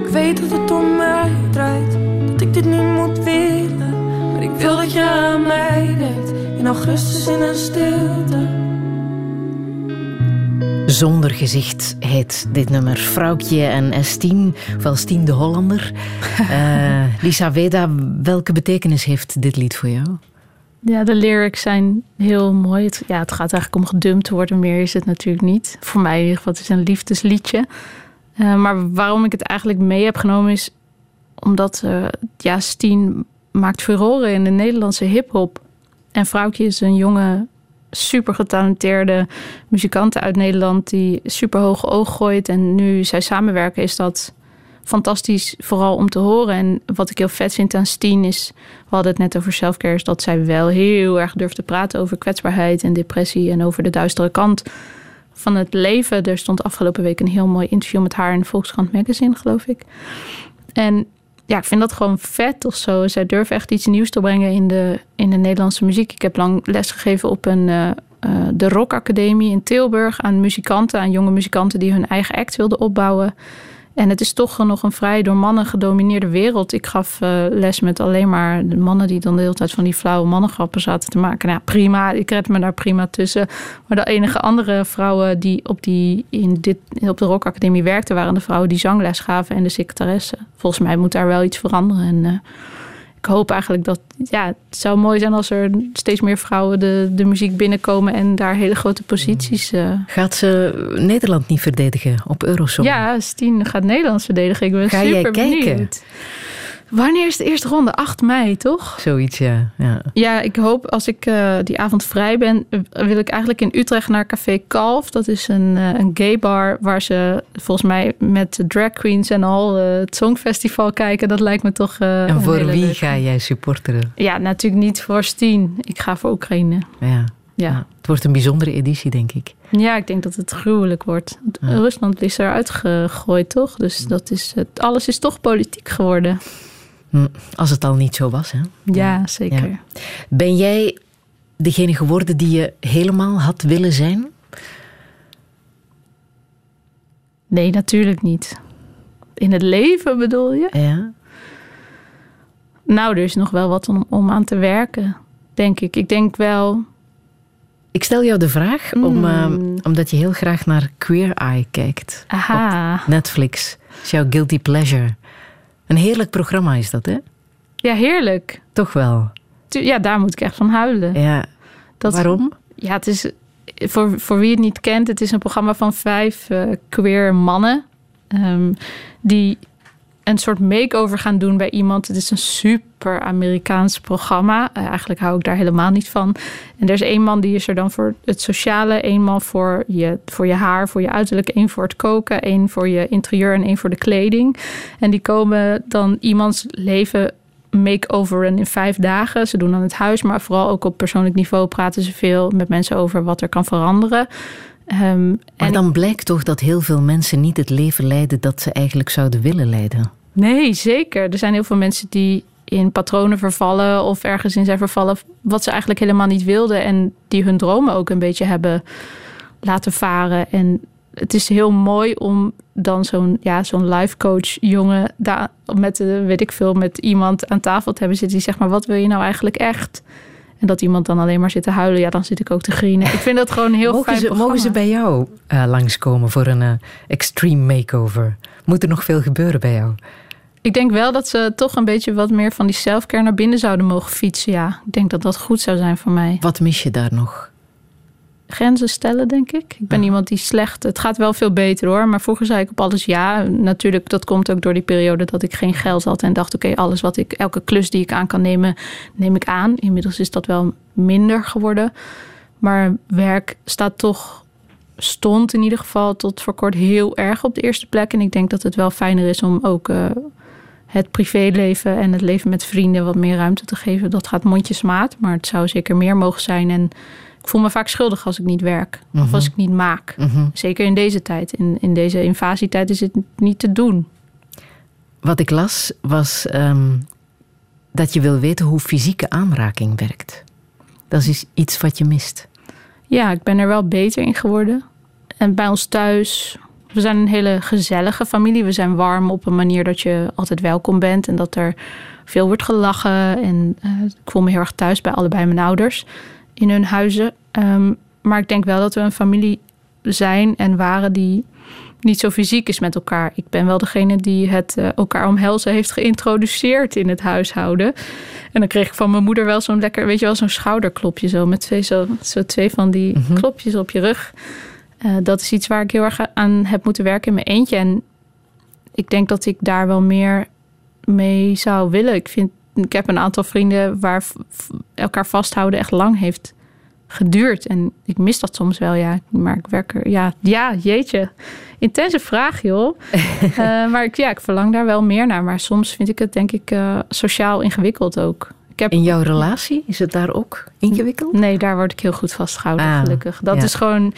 Ik weet dat het om mij draait, dat ik dit niet moet willen. Maar ik wil dat je aan mij denkt, in augustus in een stilte. Zonder gezicht heet dit nummer. Vrouwtje en Estien, of Estien de Hollander. Uh, *laughs* Lisa Weda, welke betekenis heeft dit lied voor jou? Ja, de lyrics zijn heel mooi. Het, ja, het gaat eigenlijk om gedumpt worden. Meer is het natuurlijk niet. Voor mij in ieder geval, het is een liefdesliedje. Uh, maar waarom ik het eigenlijk mee heb genomen is... omdat uh, ja, Steen maakt furoren in de Nederlandse hiphop. En Vrouwtje is een jonge, super getalenteerde muzikant uit Nederland... die super hoog oog gooit. En nu zij samenwerken is dat fantastisch vooral om te horen. En wat ik heel vet vind aan Steen is... we hadden het net over selfcare... is dat zij wel heel erg durft te praten over kwetsbaarheid en depressie... en over de duistere kant van het leven. Er stond afgelopen week een heel mooi interview met haar... in Volkskrant Magazine, geloof ik. En ja, ik vind dat gewoon vet of zo. Zij durft echt iets nieuws te brengen in de, in de Nederlandse muziek. Ik heb lang lesgegeven op een... Uh, uh, de Rock Academie in Tilburg aan muzikanten, aan jonge muzikanten die hun eigen act wilden opbouwen. En het is toch nog een vrij door mannen gedomineerde wereld. Ik gaf uh, les met alleen maar de mannen die dan de hele tijd van die flauwe mannengrappen zaten te maken. Nou, prima, ik red me daar prima tussen. Maar de enige andere vrouwen die op, die, in dit, op de Rock Academie werkten, waren de vrouwen die zangles gaven en de secretaresse. Volgens mij moet daar wel iets veranderen. En uh, ik hoop eigenlijk dat... Ja, het zou mooi zijn als er steeds meer vrouwen de, de muziek binnenkomen... en daar hele grote posities... Uh... Gaat ze Nederland niet verdedigen op Eurosong? Ja, Stien gaat Nederland verdedigen. Ik ben Ga super jij kijken? benieuwd. Wanneer is de eerste ronde? 8 mei, toch? Zoiets, ja. Ja, ja ik hoop als ik uh, die avond vrij ben, wil ik eigenlijk in Utrecht naar Café Kalf. Dat is een, uh, een gay bar waar ze volgens mij met drag queens en al het Songfestival kijken. Dat lijkt me toch. en voor wie ga jij supporteren? Ja, natuurlijk niet voor Stien. Ik ga voor Oekraïne. Ja. ja. Het wordt een bijzondere editie, denk ik. Ja, ik denk dat het gruwelijk wordt. Ja. Rusland is eruit gegooid, toch? Dus dat is, het, alles is toch politiek geworden. Hm, als het al niet zo was, hè? Ja, zeker. Ja. Ben jij degene geworden die je helemaal had willen zijn? Nee, natuurlijk niet. In het leven bedoel je? Ja. Nou, er is nog wel wat om, om aan te werken, denk ik. Ik denk wel. Ik stel jou de vraag Mm. om, uh, omdat je heel graag naar Queer Eye kijkt. Aha. Op Netflix. Dat is jouw guilty pleasure. Een heerlijk programma is dat, hè? Ja, heerlijk. Toch wel? Ja, daar moet ik echt van huilen. Ja. Dat, Waarom? Ja, het is... Voor, voor wie het niet kent, het is een programma van vijf uh, queer mannen... Um, die een soort makeover gaan doen bij iemand. Het is een super Amerikaans programma. Uh, eigenlijk hou ik daar helemaal niet van. En er is één man die is er dan voor het sociale, één man voor je, voor je haar, voor je uiterlijk, één voor het koken, één voor je interieur en één voor de kleding. En die komen dan iemands leven make-overen in vijf dagen. Ze doen dan het huis, maar vooral ook op persoonlijk niveau praten ze veel met mensen over wat er kan veranderen. Um, maar en dan blijkt toch dat heel veel mensen niet het leven leiden dat ze eigenlijk zouden willen leiden. Nee, zeker. Er zijn heel veel mensen die in patronen vervallen of ergens in zijn vervallen wat ze eigenlijk helemaal niet wilden en die hun dromen ook een beetje hebben laten varen. En het is heel mooi om dan zo'n ja, zo'n life coach jongen daar met weet ik veel met iemand aan tafel te hebben zitten die zegt maar wat wil je nou eigenlijk echt? En dat iemand dan alleen maar zit te huilen, ja, dan zit ik ook te grienen. Ik vind dat gewoon heel mogen fijn ze. Mogen ze bij jou uh, langskomen voor een uh, extreme makeover? Moet er nog veel gebeuren bij jou? Ik denk wel dat ze toch een beetje wat meer van die selfcare naar binnen zouden mogen fietsen. Ja, ik denk dat dat goed zou zijn voor mij. Wat mis je daar nog? Grenzen stellen, denk ik. Ik ben ja. iemand die slecht. Het gaat wel veel beter hoor. Maar vroeger zei ik op alles ja. Natuurlijk, dat komt ook door die periode dat ik geen geld had. En dacht, oké, okay, alles wat ik, elke klus die ik aan kan nemen, neem ik aan. Inmiddels is dat wel minder geworden. Maar werk staat toch, stond in ieder geval tot voor kort heel erg op de eerste plek. En ik denk dat het wel fijner is om ook uh, het privéleven en het leven met vrienden wat meer ruimte te geven. Dat gaat mondjesmaat. Maar het zou zeker meer mogen zijn. En ik voel me vaak schuldig als ik niet werk. Mm -hmm. Of als ik niet maak. Mhm. Mm -hmm. Zeker in deze tijd. In, in deze invasietijd is het niet te doen. Wat ik las was um, dat je wil weten hoe fysieke aanraking werkt. Dat is iets wat je mist. Ja, ik ben er wel beter in geworden. En bij ons thuis, we zijn een hele gezellige familie. We zijn warm op een manier dat je altijd welkom bent. En dat er veel wordt gelachen. En uh, ik voel me heel erg thuis bij allebei mijn ouders in hun huizen. Um, maar ik denk wel dat we een familie zijn en waren die niet zo fysiek is met elkaar. Ik ben wel degene die het uh, elkaar omhelzen heeft geïntroduceerd in het huishouden. En dan kreeg ik van mijn moeder wel zo'n lekker, weet je wel, zo'n schouderklopje zo met twee, zo, zo twee van die mm -hmm. klopjes op je rug. Uh, dat is iets waar ik heel erg aan heb moeten werken in mijn eentje. En ik denk dat ik daar wel meer mee zou willen. Ik vind ik heb een aantal vrienden waar elkaar vasthouden echt lang heeft geduurd. En ik mis dat soms wel, ja. Maar ik werk er, ja, ja jeetje. Intense vraag, joh. uh, *laughs* maar ik, ja, ik verlang daar wel meer naar. Maar soms vind ik het, denk ik, uh, sociaal ingewikkeld ook. Ik heb... In jouw relatie, is het daar ook ingewikkeld? Nee, daar word ik heel goed vastgehouden, ah, gelukkig. Dat ja. is gewoon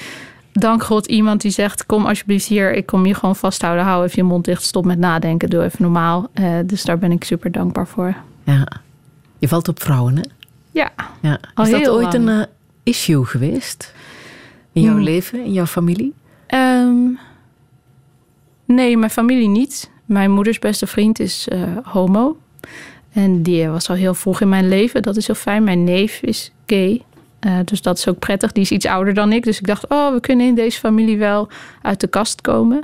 dank God iemand die zegt: Kom alsjeblieft hier, ik kom je gewoon vasthouden. Hou even je mond dicht, stop met nadenken, doe even normaal. Uh, dus daar ben ik super dankbaar voor. Ja. Je valt op vrouwen, hè? Ja. ja. Is dat ooit lang. een uh, issue geweest? In jouw Hmm. leven, in jouw familie? Um, nee, mijn familie niet. Mijn moeders beste vriend is uh, homo. En die was al heel vroeg in mijn leven. Dat is heel fijn. Mijn neef is gay. Uh, dus dat is ook prettig. Die is iets ouder dan ik. Dus ik dacht, oh, we kunnen in deze familie wel uit de kast komen.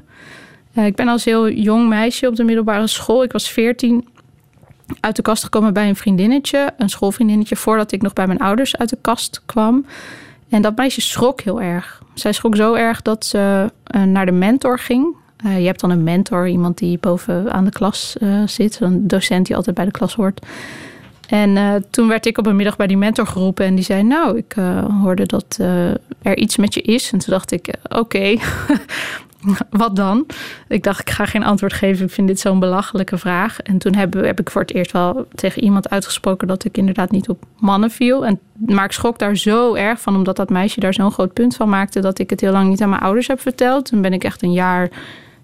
Uh, ik ben als heel jong meisje op de middelbare school. Ik was veertien. uit de kast gekomen bij een vriendinnetje, een schoolvriendinnetje, voordat ik nog bij mijn ouders uit de kast kwam. En dat meisje schrok heel erg. Zij schrok zo erg dat ze uh, naar de mentor ging. Je hebt dan een mentor, iemand die boven aan de klas zit, een docent die altijd bij de klas hoort. En toen werd ik op een middag bij die mentor geroepen en die zei: Nou, ik hoorde dat er iets met je is. En toen dacht ik: Oké, *laughs* wat dan? Ik dacht, ik ga geen antwoord geven. Ik vind dit zo'n belachelijke vraag. En toen heb, heb, ik voor het eerst wel tegen iemand uitgesproken dat ik inderdaad niet op mannen viel. En, maar ik schrok daar zo erg van, omdat dat meisje daar zo'n groot punt van maakte, dat ik het heel lang niet aan mijn ouders heb verteld. Toen ben ik echt een jaar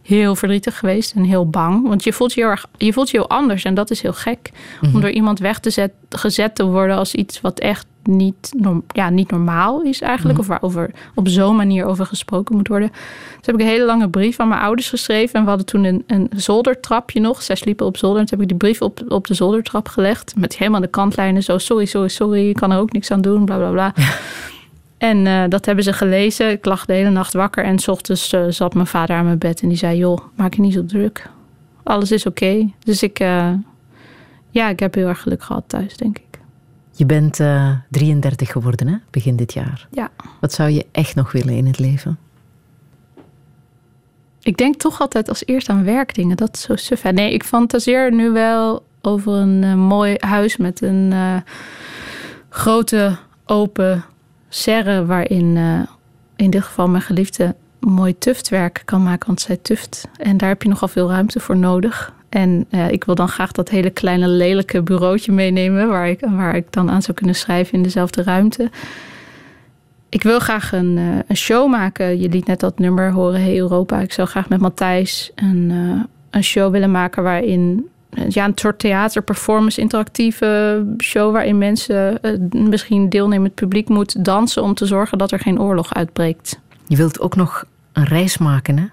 heel verdrietig geweest en heel bang. Want je voelt je heel, erg, je voelt je heel anders en dat is heel gek. Om door iemand weg te zet, gezet te worden als iets wat echt niet, ja, niet normaal is eigenlijk. Of waarover op zo'n manier over gesproken moet worden. Dus heb ik een hele lange brief aan mijn ouders geschreven. En we hadden toen een, een zoldertrapje nog. Zij sliepen op zolder. En toen heb ik die brief op, op de zoldertrap gelegd. Met helemaal de kantlijnen zo. Sorry, sorry, sorry. Ik kan er ook niks aan doen. Bla, bla, bla. *laughs* En uh, dat hebben ze gelezen. Ik lag de hele nacht wakker. En s ochtends uh, zat mijn vader aan mijn bed. En die zei, joh, maak je niet zo druk. Alles is oké. Okay. Dus ik, uh, ja, ik heb heel erg geluk gehad thuis, denk ik. Je bent 33 geworden, hè? Begin dit jaar. Ja. Wat zou je echt nog willen in het leven? Ik denk toch altijd als eerst aan werkdingen. Dat is zo suf. Nee, ik fantaseer nu wel over een mooi huis met een grote open serre waarin uh, in dit geval mijn geliefde mooi tuftwerk kan maken, want zij tuft. En daar heb je nogal veel ruimte voor nodig. En uh, ik wil dan graag dat hele kleine lelijke bureautje meenemen, waar ik, waar ik dan aan zou kunnen schrijven in dezelfde ruimte. Ik wil graag een, uh, een show maken. Je liet net dat nummer horen, Hey Europa. Ik zou graag met Matthijs een, een show willen maken waarin ja, een soort theaterperformance, interactieve show waarin mensen, eh, misschien deelnemend publiek, moet dansen om te zorgen dat er geen oorlog uitbreekt. Je wilt ook nog een reis maken, hè?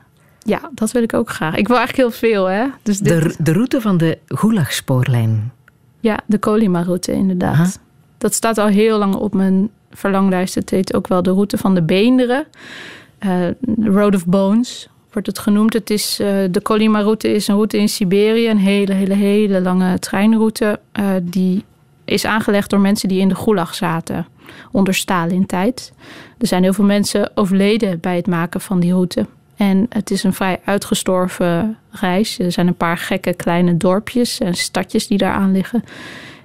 Ja, dat wil ik ook graag. Ik wil eigenlijk heel veel, hè? Dus dit... de, de route van de Gulag-spoorlijn. Ja, de Colima-route, inderdaad. Dat staat al heel lang op mijn verlanglijst. Het heet ook wel de route van de beenderen. Uh, Road of Bones wordt het genoemd. Het is, uh, de Colima-route is een route in Siberië. Een hele, hele, hele lange treinroute. Uh, die is aangelegd door mensen die in de Gulag zaten. Onder Stalin-tijd. Er zijn heel veel mensen overleden bij het maken van die route. En het is een vrij uitgestorven reis. Er zijn een paar gekke kleine dorpjes en stadjes die daar aan liggen.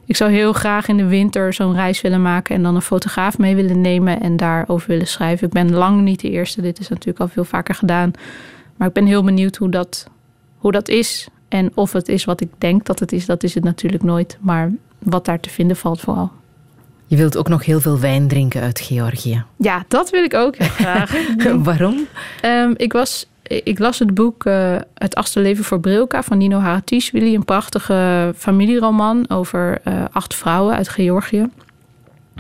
Ik zou heel graag in de winter zo'n reis willen maken en dan een fotograaf mee willen nemen en daarover willen schrijven. Ik ben lang niet de eerste, dit is natuurlijk al veel vaker gedaan. Maar ik ben heel benieuwd hoe dat, hoe dat is. En of het is wat ik denk dat het is, dat is het natuurlijk nooit. Maar wat daar te vinden valt vooral. Je wilt ook nog heel veel wijn drinken uit Georgië. Ja, dat wil ik ook heel graag. *laughs* Waarom? Um, ik, was, ik las het boek uh, Het achtste leven voor Brilka van Nino Haratischvili. Een prachtige familieroman over uh, acht vrouwen uit Georgië.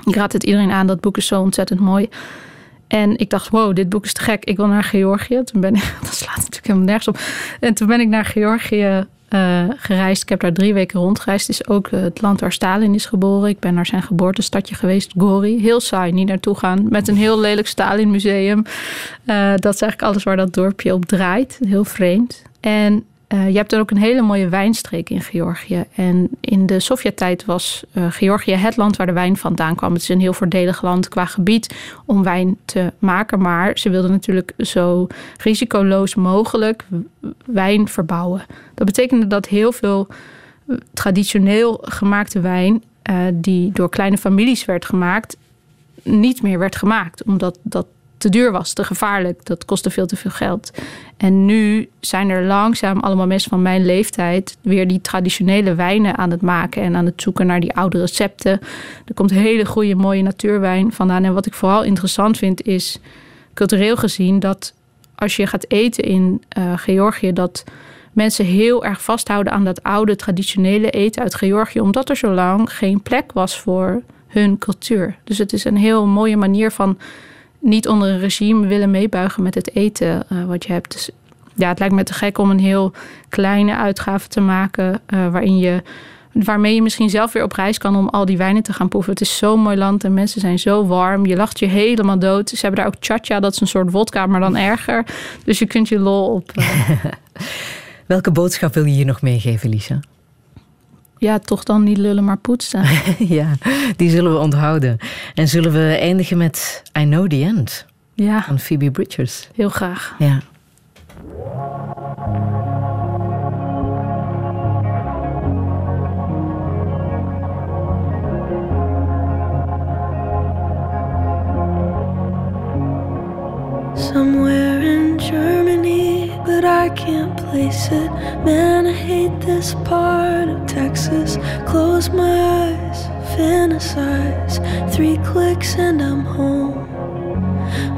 Ik raad het iedereen aan, dat boek is zo ontzettend mooi. En ik dacht, wow, dit boek is te gek. Ik wil naar Georgië. Toen ben ik, *laughs* dat slaat natuurlijk helemaal nergens op. En toen ben ik naar Georgië uh, gereisd. Ik heb daar drie weken rondgereisd. Het is ook het land waar Stalin is geboren. Ik ben naar zijn geboortestadje geweest, Gori. Heel saai, niet naartoe gaan. Met een heel lelijk Stalin museum. Uh, dat is eigenlijk alles waar dat dorpje op draait. Heel vreemd. En uh, je hebt er ook een hele mooie wijnstreek in Georgië. En in de Sovjet-tijd was uh, Georgië het land waar de wijn vandaan kwam. Het is een heel voordelig land qua gebied om wijn te maken. Maar ze wilden natuurlijk zo risicoloos mogelijk wijn verbouwen. Dat betekende dat heel veel eh, traditioneel gemaakte wijn, uh, die door kleine families werd gemaakt, niet meer werd gemaakt. Omdat dat te duur was, te gevaarlijk. Dat kostte veel te veel geld. En nu zijn er langzaam allemaal mensen van mijn leeftijd weer die traditionele wijnen aan het maken en aan het zoeken naar die oude recepten. Er komt hele goede, mooie natuurwijn vandaan. En wat ik vooral interessant vind is cultureel gezien dat als je gaat eten in uh, Georgië, dat mensen heel erg vasthouden aan dat oude traditionele eten uit Georgië, omdat er zo lang geen plek was voor hun cultuur. Dus het is een heel mooie manier van niet onder een regime willen meebuigen met het eten uh, wat je hebt. Dus ja, het lijkt me te gek om een heel kleine uitgave te maken uh, waarin je waarmee je misschien zelf weer op reis kan om al die wijnen te gaan proeven. Het is zo'n mooi land en mensen zijn zo warm. Je lacht je helemaal dood. Ze hebben daar ook chacha, dat is een soort vodka, maar dan erger. Dus je kunt je lol op. Uh... *laughs* Welke boodschap wil je hier nog meegeven, Lisa? Ja, toch dan niet lullen, maar poetsen. *laughs* ja, die zullen we onthouden. En zullen we eindigen met I Know The End Ja, van Phoebe Bridgers. heel graag. Ja. Somewhere in Germany, but I can't place it. Man, I hate this part of Texas. Close my eyes, fantasize. Three clicks and I'm home.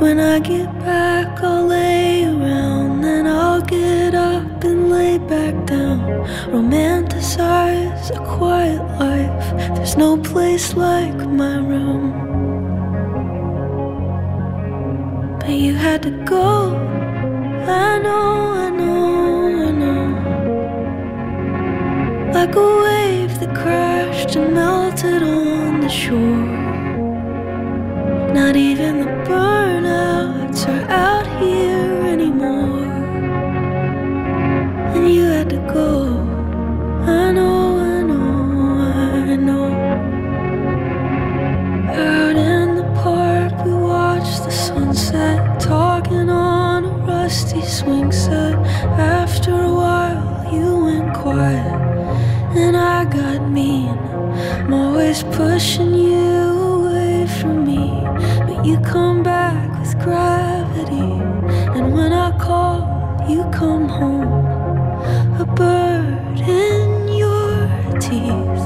When I get back, I'll lay around. Then I'll get up and lay back down. Romanticize a quiet life. There's no place like my room. But you had to go. I know, I know, I know. Like a wave that crashed and melted on the shore. Not even the burnouts are out here anymore. And you had to go. I know, rusty swing set. After a while, you went quiet, and I got mean. I'm always pushing you away from me, but you come back with gravity. And when I call, you come home, a bird in your teeth.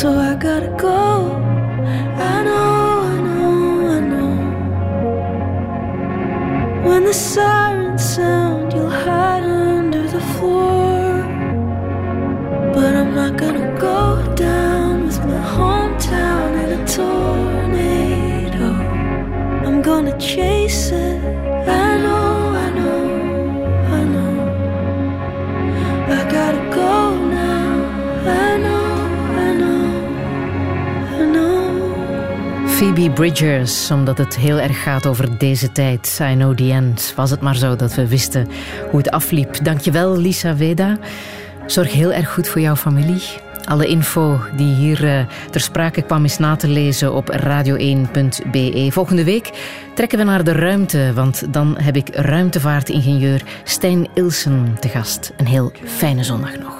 So I gotta go. I know, When the sirens sound, you'll hide under the floor. But I'm not gonna go down with my hometown in a tornado. I'm gonna chase it. Phoebe Bridgers, omdat het heel erg gaat over deze tijd. I know the end. Was het maar zo dat we wisten hoe het afliep. Dankjewel, Lisa Veda. Zorg heel erg goed voor jouw familie. Alle info die hier eh, ter sprake kwam is na te lezen op radio1.be. Volgende week trekken we naar de ruimte, want dan heb ik ruimtevaartingenieur Stijn Ilsen te gast. Een heel fijne zondag nog.